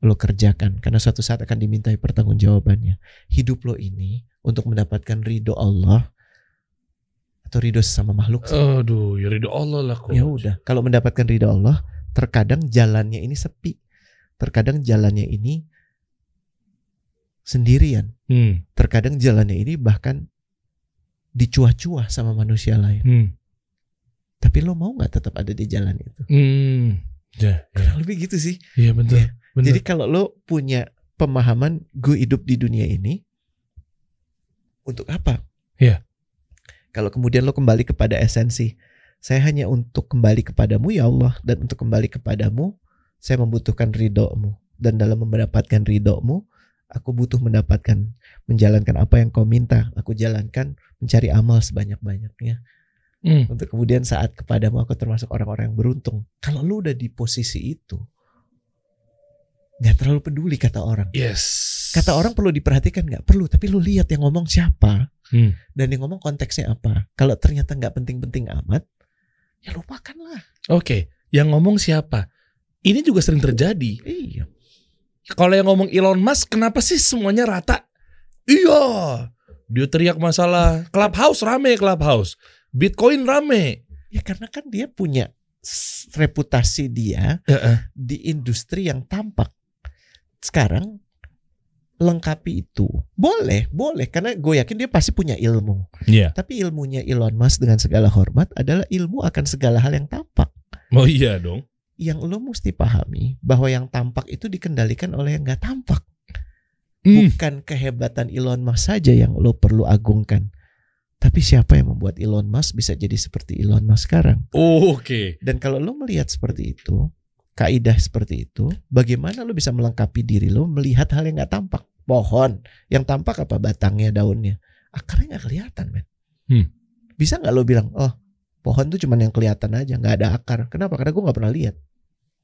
lo kerjakan karena suatu saat akan dimintai pertanggungjawabannya. Hidup lo ini untuk mendapatkan ridho Allah atau ridho sesama makhluk. Aduh, ya ridho Allah lah coach. Ya udah, kalau mendapatkan ridho Allah, terkadang jalannya ini sepi. Terkadang jalannya ini sendirian. Hmm. Terkadang jalannya ini bahkan dicuah-cuah sama manusia lain. Hmm. Tapi lo mau nggak tetap ada di jalan itu? Hmm. Ya, ya. Kurang lebih gitu sih. Iya betul. Iya. Bener. Jadi kalau lo punya pemahaman gue hidup di dunia ini untuk apa? Iya. Kalau kemudian lo kembali kepada esensi, saya hanya untuk kembali kepadamu ya Allah dan untuk kembali kepadamu saya membutuhkan ridhomu dan dalam mendapatkan ridhomu aku butuh mendapatkan menjalankan apa yang kau minta aku jalankan mencari amal sebanyak-banyaknya Hmm. untuk kemudian saat kepadamu aku termasuk orang-orang yang beruntung. Kalau lu udah di posisi itu, nggak terlalu peduli kata orang. Yes. Kata orang perlu diperhatikan nggak perlu, tapi lu lihat yang ngomong siapa Hmm. dan yang ngomong konteksnya apa. Kalau ternyata nggak penting-penting amat, ya lupakanlah. Oke, yang ngomong siapa? Ini juga sering terjadi. Iya. Kalau yang ngomong Elon Musk, kenapa sih semuanya rata? Iya, dia teriak masalah Clubhouse rame Clubhouse, Bitcoin rame. Ya karena kan dia punya reputasi dia Heeh. di industri yang tampak. Sekarang lengkapi itu. Boleh, boleh karena gue yakin dia pasti punya ilmu. Iya. Tapi ilmunya Elon Musk dengan segala hormat adalah ilmu akan segala hal yang tampak. Oh iya dong. Yang lo mesti pahami bahwa yang tampak itu dikendalikan oleh yang nggak tampak. Hmm. Bukan kehebatan Elon Musk saja yang lo perlu agungkan. Tapi siapa yang membuat Elon Musk bisa jadi seperti Elon Musk sekarang? Oke. Dan kalau lo melihat seperti itu, kaidah seperti itu, bagaimana lo bisa melengkapi diri lo melihat hal yang nggak tampak? Pohon yang tampak apa batangnya, daunnya, akarnya nggak kelihatan, men. Hmm. Bisa nggak lo bilang, oh pohon tuh cuman yang kelihatan aja, nggak ada akar? Kenapa? Karena gue nggak pernah lihat.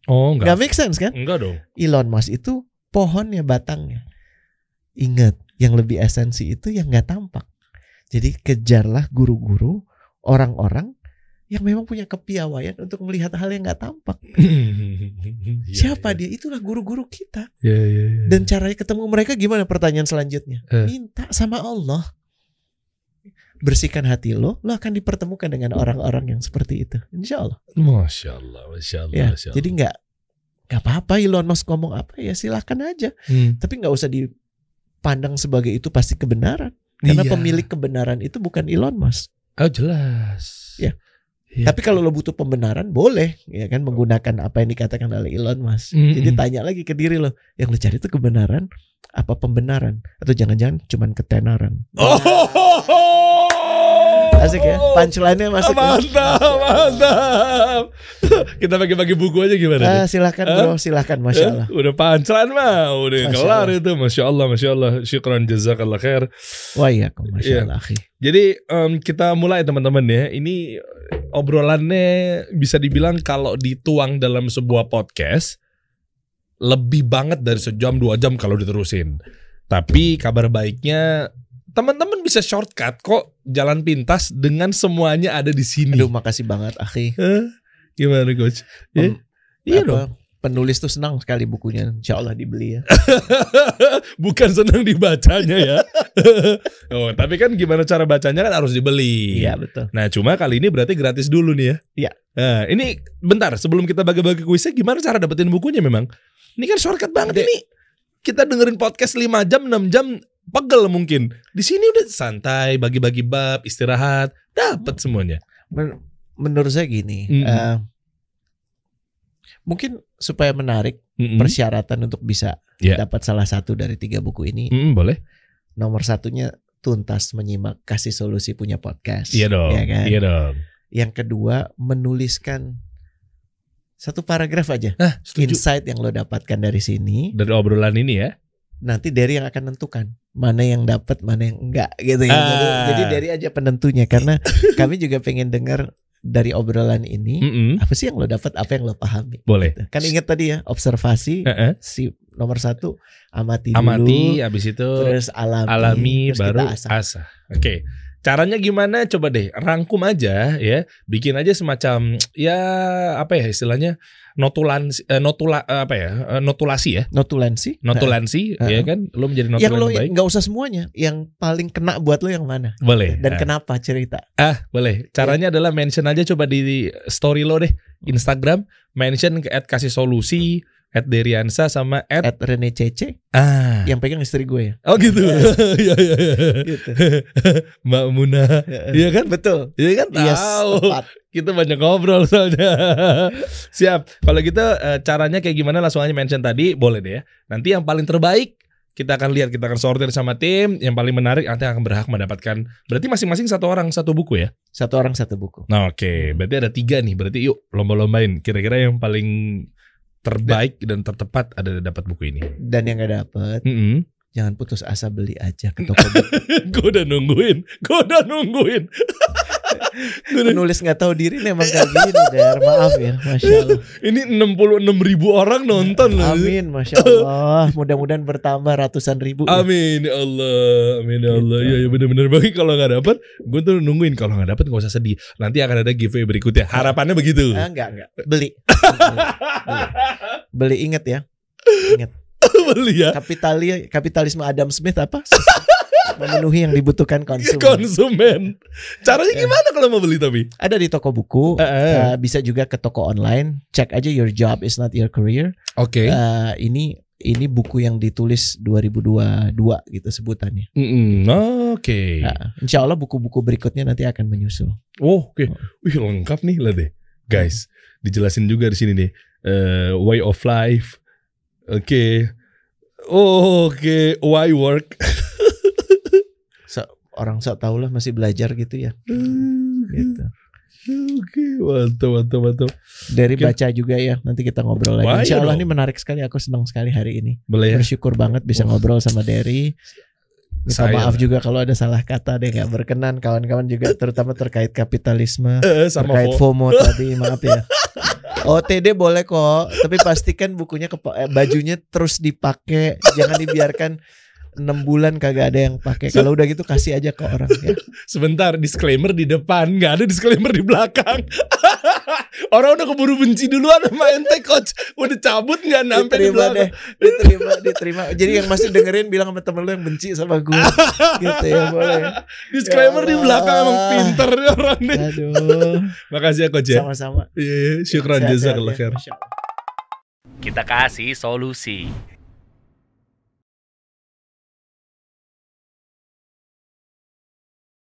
Oh Nggak enggak. make sense kan? Enggak dong. Elon Musk itu pohonnya batangnya. Ingat, yang lebih esensi itu yang nggak tampak. Jadi kejarlah guru-guru, orang-orang yang memang punya kepiawaian untuk melihat hal yang nggak tampak. Siapa dia? Itulah guru-guru kita. Iya iya iya. Dan caranya ketemu mereka gimana? Pertanyaan selanjutnya. Eh. Minta sama Allah. Bersihkan hati lo, lo akan dipertemukan dengan orang-orang yang seperti itu. Insya Allah. Masya Allah, Masya Allah, Ya, Masya Allah. jadi nggak nggak apa-apa Elon Musk ngomong apa ya silahkan aja. Hmm. Tapi nggak usah dipandang sebagai itu pasti kebenaran. Karena Iya. pemilik kebenaran itu bukan Elon Musk. Oh jelas. Ya. Iya. Tapi kalau lo butuh pembenaran boleh ya kan menggunakan apa yang dikatakan oleh Elon Musk. Mm-mm. Jadi tanya lagi ke diri lo, yang lo cari itu kebenaran apa pembenaran atau jangan-jangan cuman ketenaran. Oh. Asik ya, punchline-nya masuk. ya. Mantap, mantap. Kita bagi-bagi buku aja gimana? nih? Ah, silahkan bro, silahkan, masya Eh, Allah. Udah pancelan mah, udah Masya kelar Allah. itu. Masya Allah, Masya Allah. Syukran jazakallah khair. Wah iya, masya Iya. Allah, akhi. Jadi em, kita mulai teman-teman ya. Ini obrolannya bisa dibilang kalau dituang dalam sebuah podcast lebih banget dari sejam dua jam kalau diterusin. Tapi kabar baiknya teman-teman bisa shortcut kok jalan pintas dengan semuanya ada di sini. Aduh, makasih banget, akhi. Eh, Gimana coach? Ya? Iya apa, dong. Penulis tuh senang sekali bukunya, insya Allah dibeli ya. Bukan senang dibacanya ya. oh, tapi kan gimana cara bacanya kan harus dibeli. Iya betul. Nah, cuma kali ini berarti gratis dulu nih ya. Iya. Nah, ini bentar sebelum kita bagi-bagi kuisnya gimana cara dapetin bukunya memang? Ini kan shortcut banget Dek. ini. Kita dengerin podcast 5 jam, 6 jam pegel mungkin. Di sini udah santai, bagi-bagi bab, istirahat, dapat semuanya. Men- menurut saya gini, Mm-mm. eh, mungkin supaya menarik Mm-mm. persyaratan untuk bisa Iya. dapat salah satu dari tiga buku ini, Mm-mm, boleh? nomor satunya tuntas menyimak kasih solusi punya podcast. Iya dong. Ya kan? Iya dong. Yang kedua menuliskan satu paragraf aja setuju. insight yang lo dapatkan dari sini. Dari obrolan ini ya. Nanti Derry yang akan nentukan mana yang dapat mana yang enggak gitu ya. Jadi, Ah. jadi Derry aja penentunya karena kami juga pengen dengar dari obrolan ini Mm-mm. apa sih yang lo dapat apa yang lo pahami. Boleh. Kan ingat tadi ya observasi Heeh. si nomor satu amati dulu, Amati, habis itu terus alami, alami terus baru asah. asah. Oke. Caranya gimana? Coba deh rangkum aja ya. Bikin aja semacam ya apa ya istilahnya notulan eh, notula apa ya? eh, notulasi ya. Notulensi. Notulansi Heeh. ya kan? Lo menjadi Yang notulen lo yang baik. nggak usah semuanya, yang paling kena buat lo yang mana Boleh. dan Ah. kenapa cerita. Ah, boleh. Caranya adalah mention aja coba di story lo deh. Instagram mention ke @kasih solusi @deriansa sama at At Rene Cece ah. yang pegang istri gue ya. Oh gitu. Iya iya iya. Gitu. Mbak Muna. Iya kan? Betul. Iya kan? Yes, Tahu. tepat. Kita banyak ngobrol soalnya. Siap. Kalau gitu eh, caranya kayak gimana langsung aja mention tadi boleh deh ya. Nanti yang paling terbaik kita akan lihat kita akan sortir sama tim yang paling menarik nanti akan berhak mendapatkan berarti masing-masing satu orang satu buku ya Satu orang satu buku. nah oke berarti ada tiga nih berarti yuk lomba-lombain kira-kira yang paling terbaik dan tertepat ada dapat buku ini Dan yang gak dapet, Mm-mm. jangan putus asa beli aja ke toko buku. gue udah nungguin gue udah nungguin Penulis nggak tahu diri nih emang kayak gini Der. Maaf ya, masya Allah. Ini 66 ribu orang nonton loh. Amin, masya Allah. Mudah-mudahan bertambah ratusan ribu. ya. Amin ya Allah, amin ya Allah. Gitu. Iya ya bener-bener bagi kalau nggak dapat, gue tuh nungguin kalau nggak dapat nggak usah sedih. Nanti akan ada giveaway berikutnya. Harapannya begitu. Ah, enggak, enggak. Beli. Beli. Beli inget ya. Ingat. Beli ya. Kapitali, kapitalisme Adam Smith apa? Memenuhi yang dibutuhkan konsumen. Konsumen. Caranya Ya. gimana kalau mau beli tapi? Ada di toko buku. Eh, eh. eh, bisa juga ke toko online. Cek aja your job is not your career. Oke. Eh, ini ini buku yang ditulis 2022 gitu sebutannya. Mm-mm, Oke. Nah, insya Allah buku-buku berikutnya nanti akan menyusul. Oh, oke. Wih lengkap nih lah deh. Guys, dijelasin juga di sini nih. Eh, way of life. Oke. Oh, oke. Why work? Orang sok tahu lah masih belajar gitu ya. Gitu. Oke, mantap, mantap, mantap. Dari Oke. baca juga ya. Nanti kita ngobrol lagi. Wah, Insya iya Allah ini menarik sekali. Aku senang sekali hari ini. Boleh ya? Bersyukur banget bisa Wah. ngobrol sama Derry. Minta Saya- maaf juga kalau ada salah kata deh nggak berkenan kawan-kawan juga terutama terkait kapitalisme Eh, sama terkait Fo. FOMO tadi maaf ya. OTD boleh kok, tapi pastikan bukunya kepa- eh, bajunya terus dipakai, jangan dibiarkan enam bulan kagak ada yang pakai. Kalau udah gitu kasih aja ke orang ya. Sebentar, disclaimer di depan, nggak ada disclaimer di belakang. Orang udah keburu benci duluan sama ente coach. Udah cabut nggak sampai di Diterima deh, belakang. diterima, diterima. Jadi yang masih dengerin bilang sama temen lu yang benci sama gue, gitu ya boleh. Disclaimer Ya di belakang emang pinter nih orang nih. Aduh, Makasih ya coach ya. sama-sama. Iya, iya, syukran jazakallah ya. khair. Kita kasih solusi.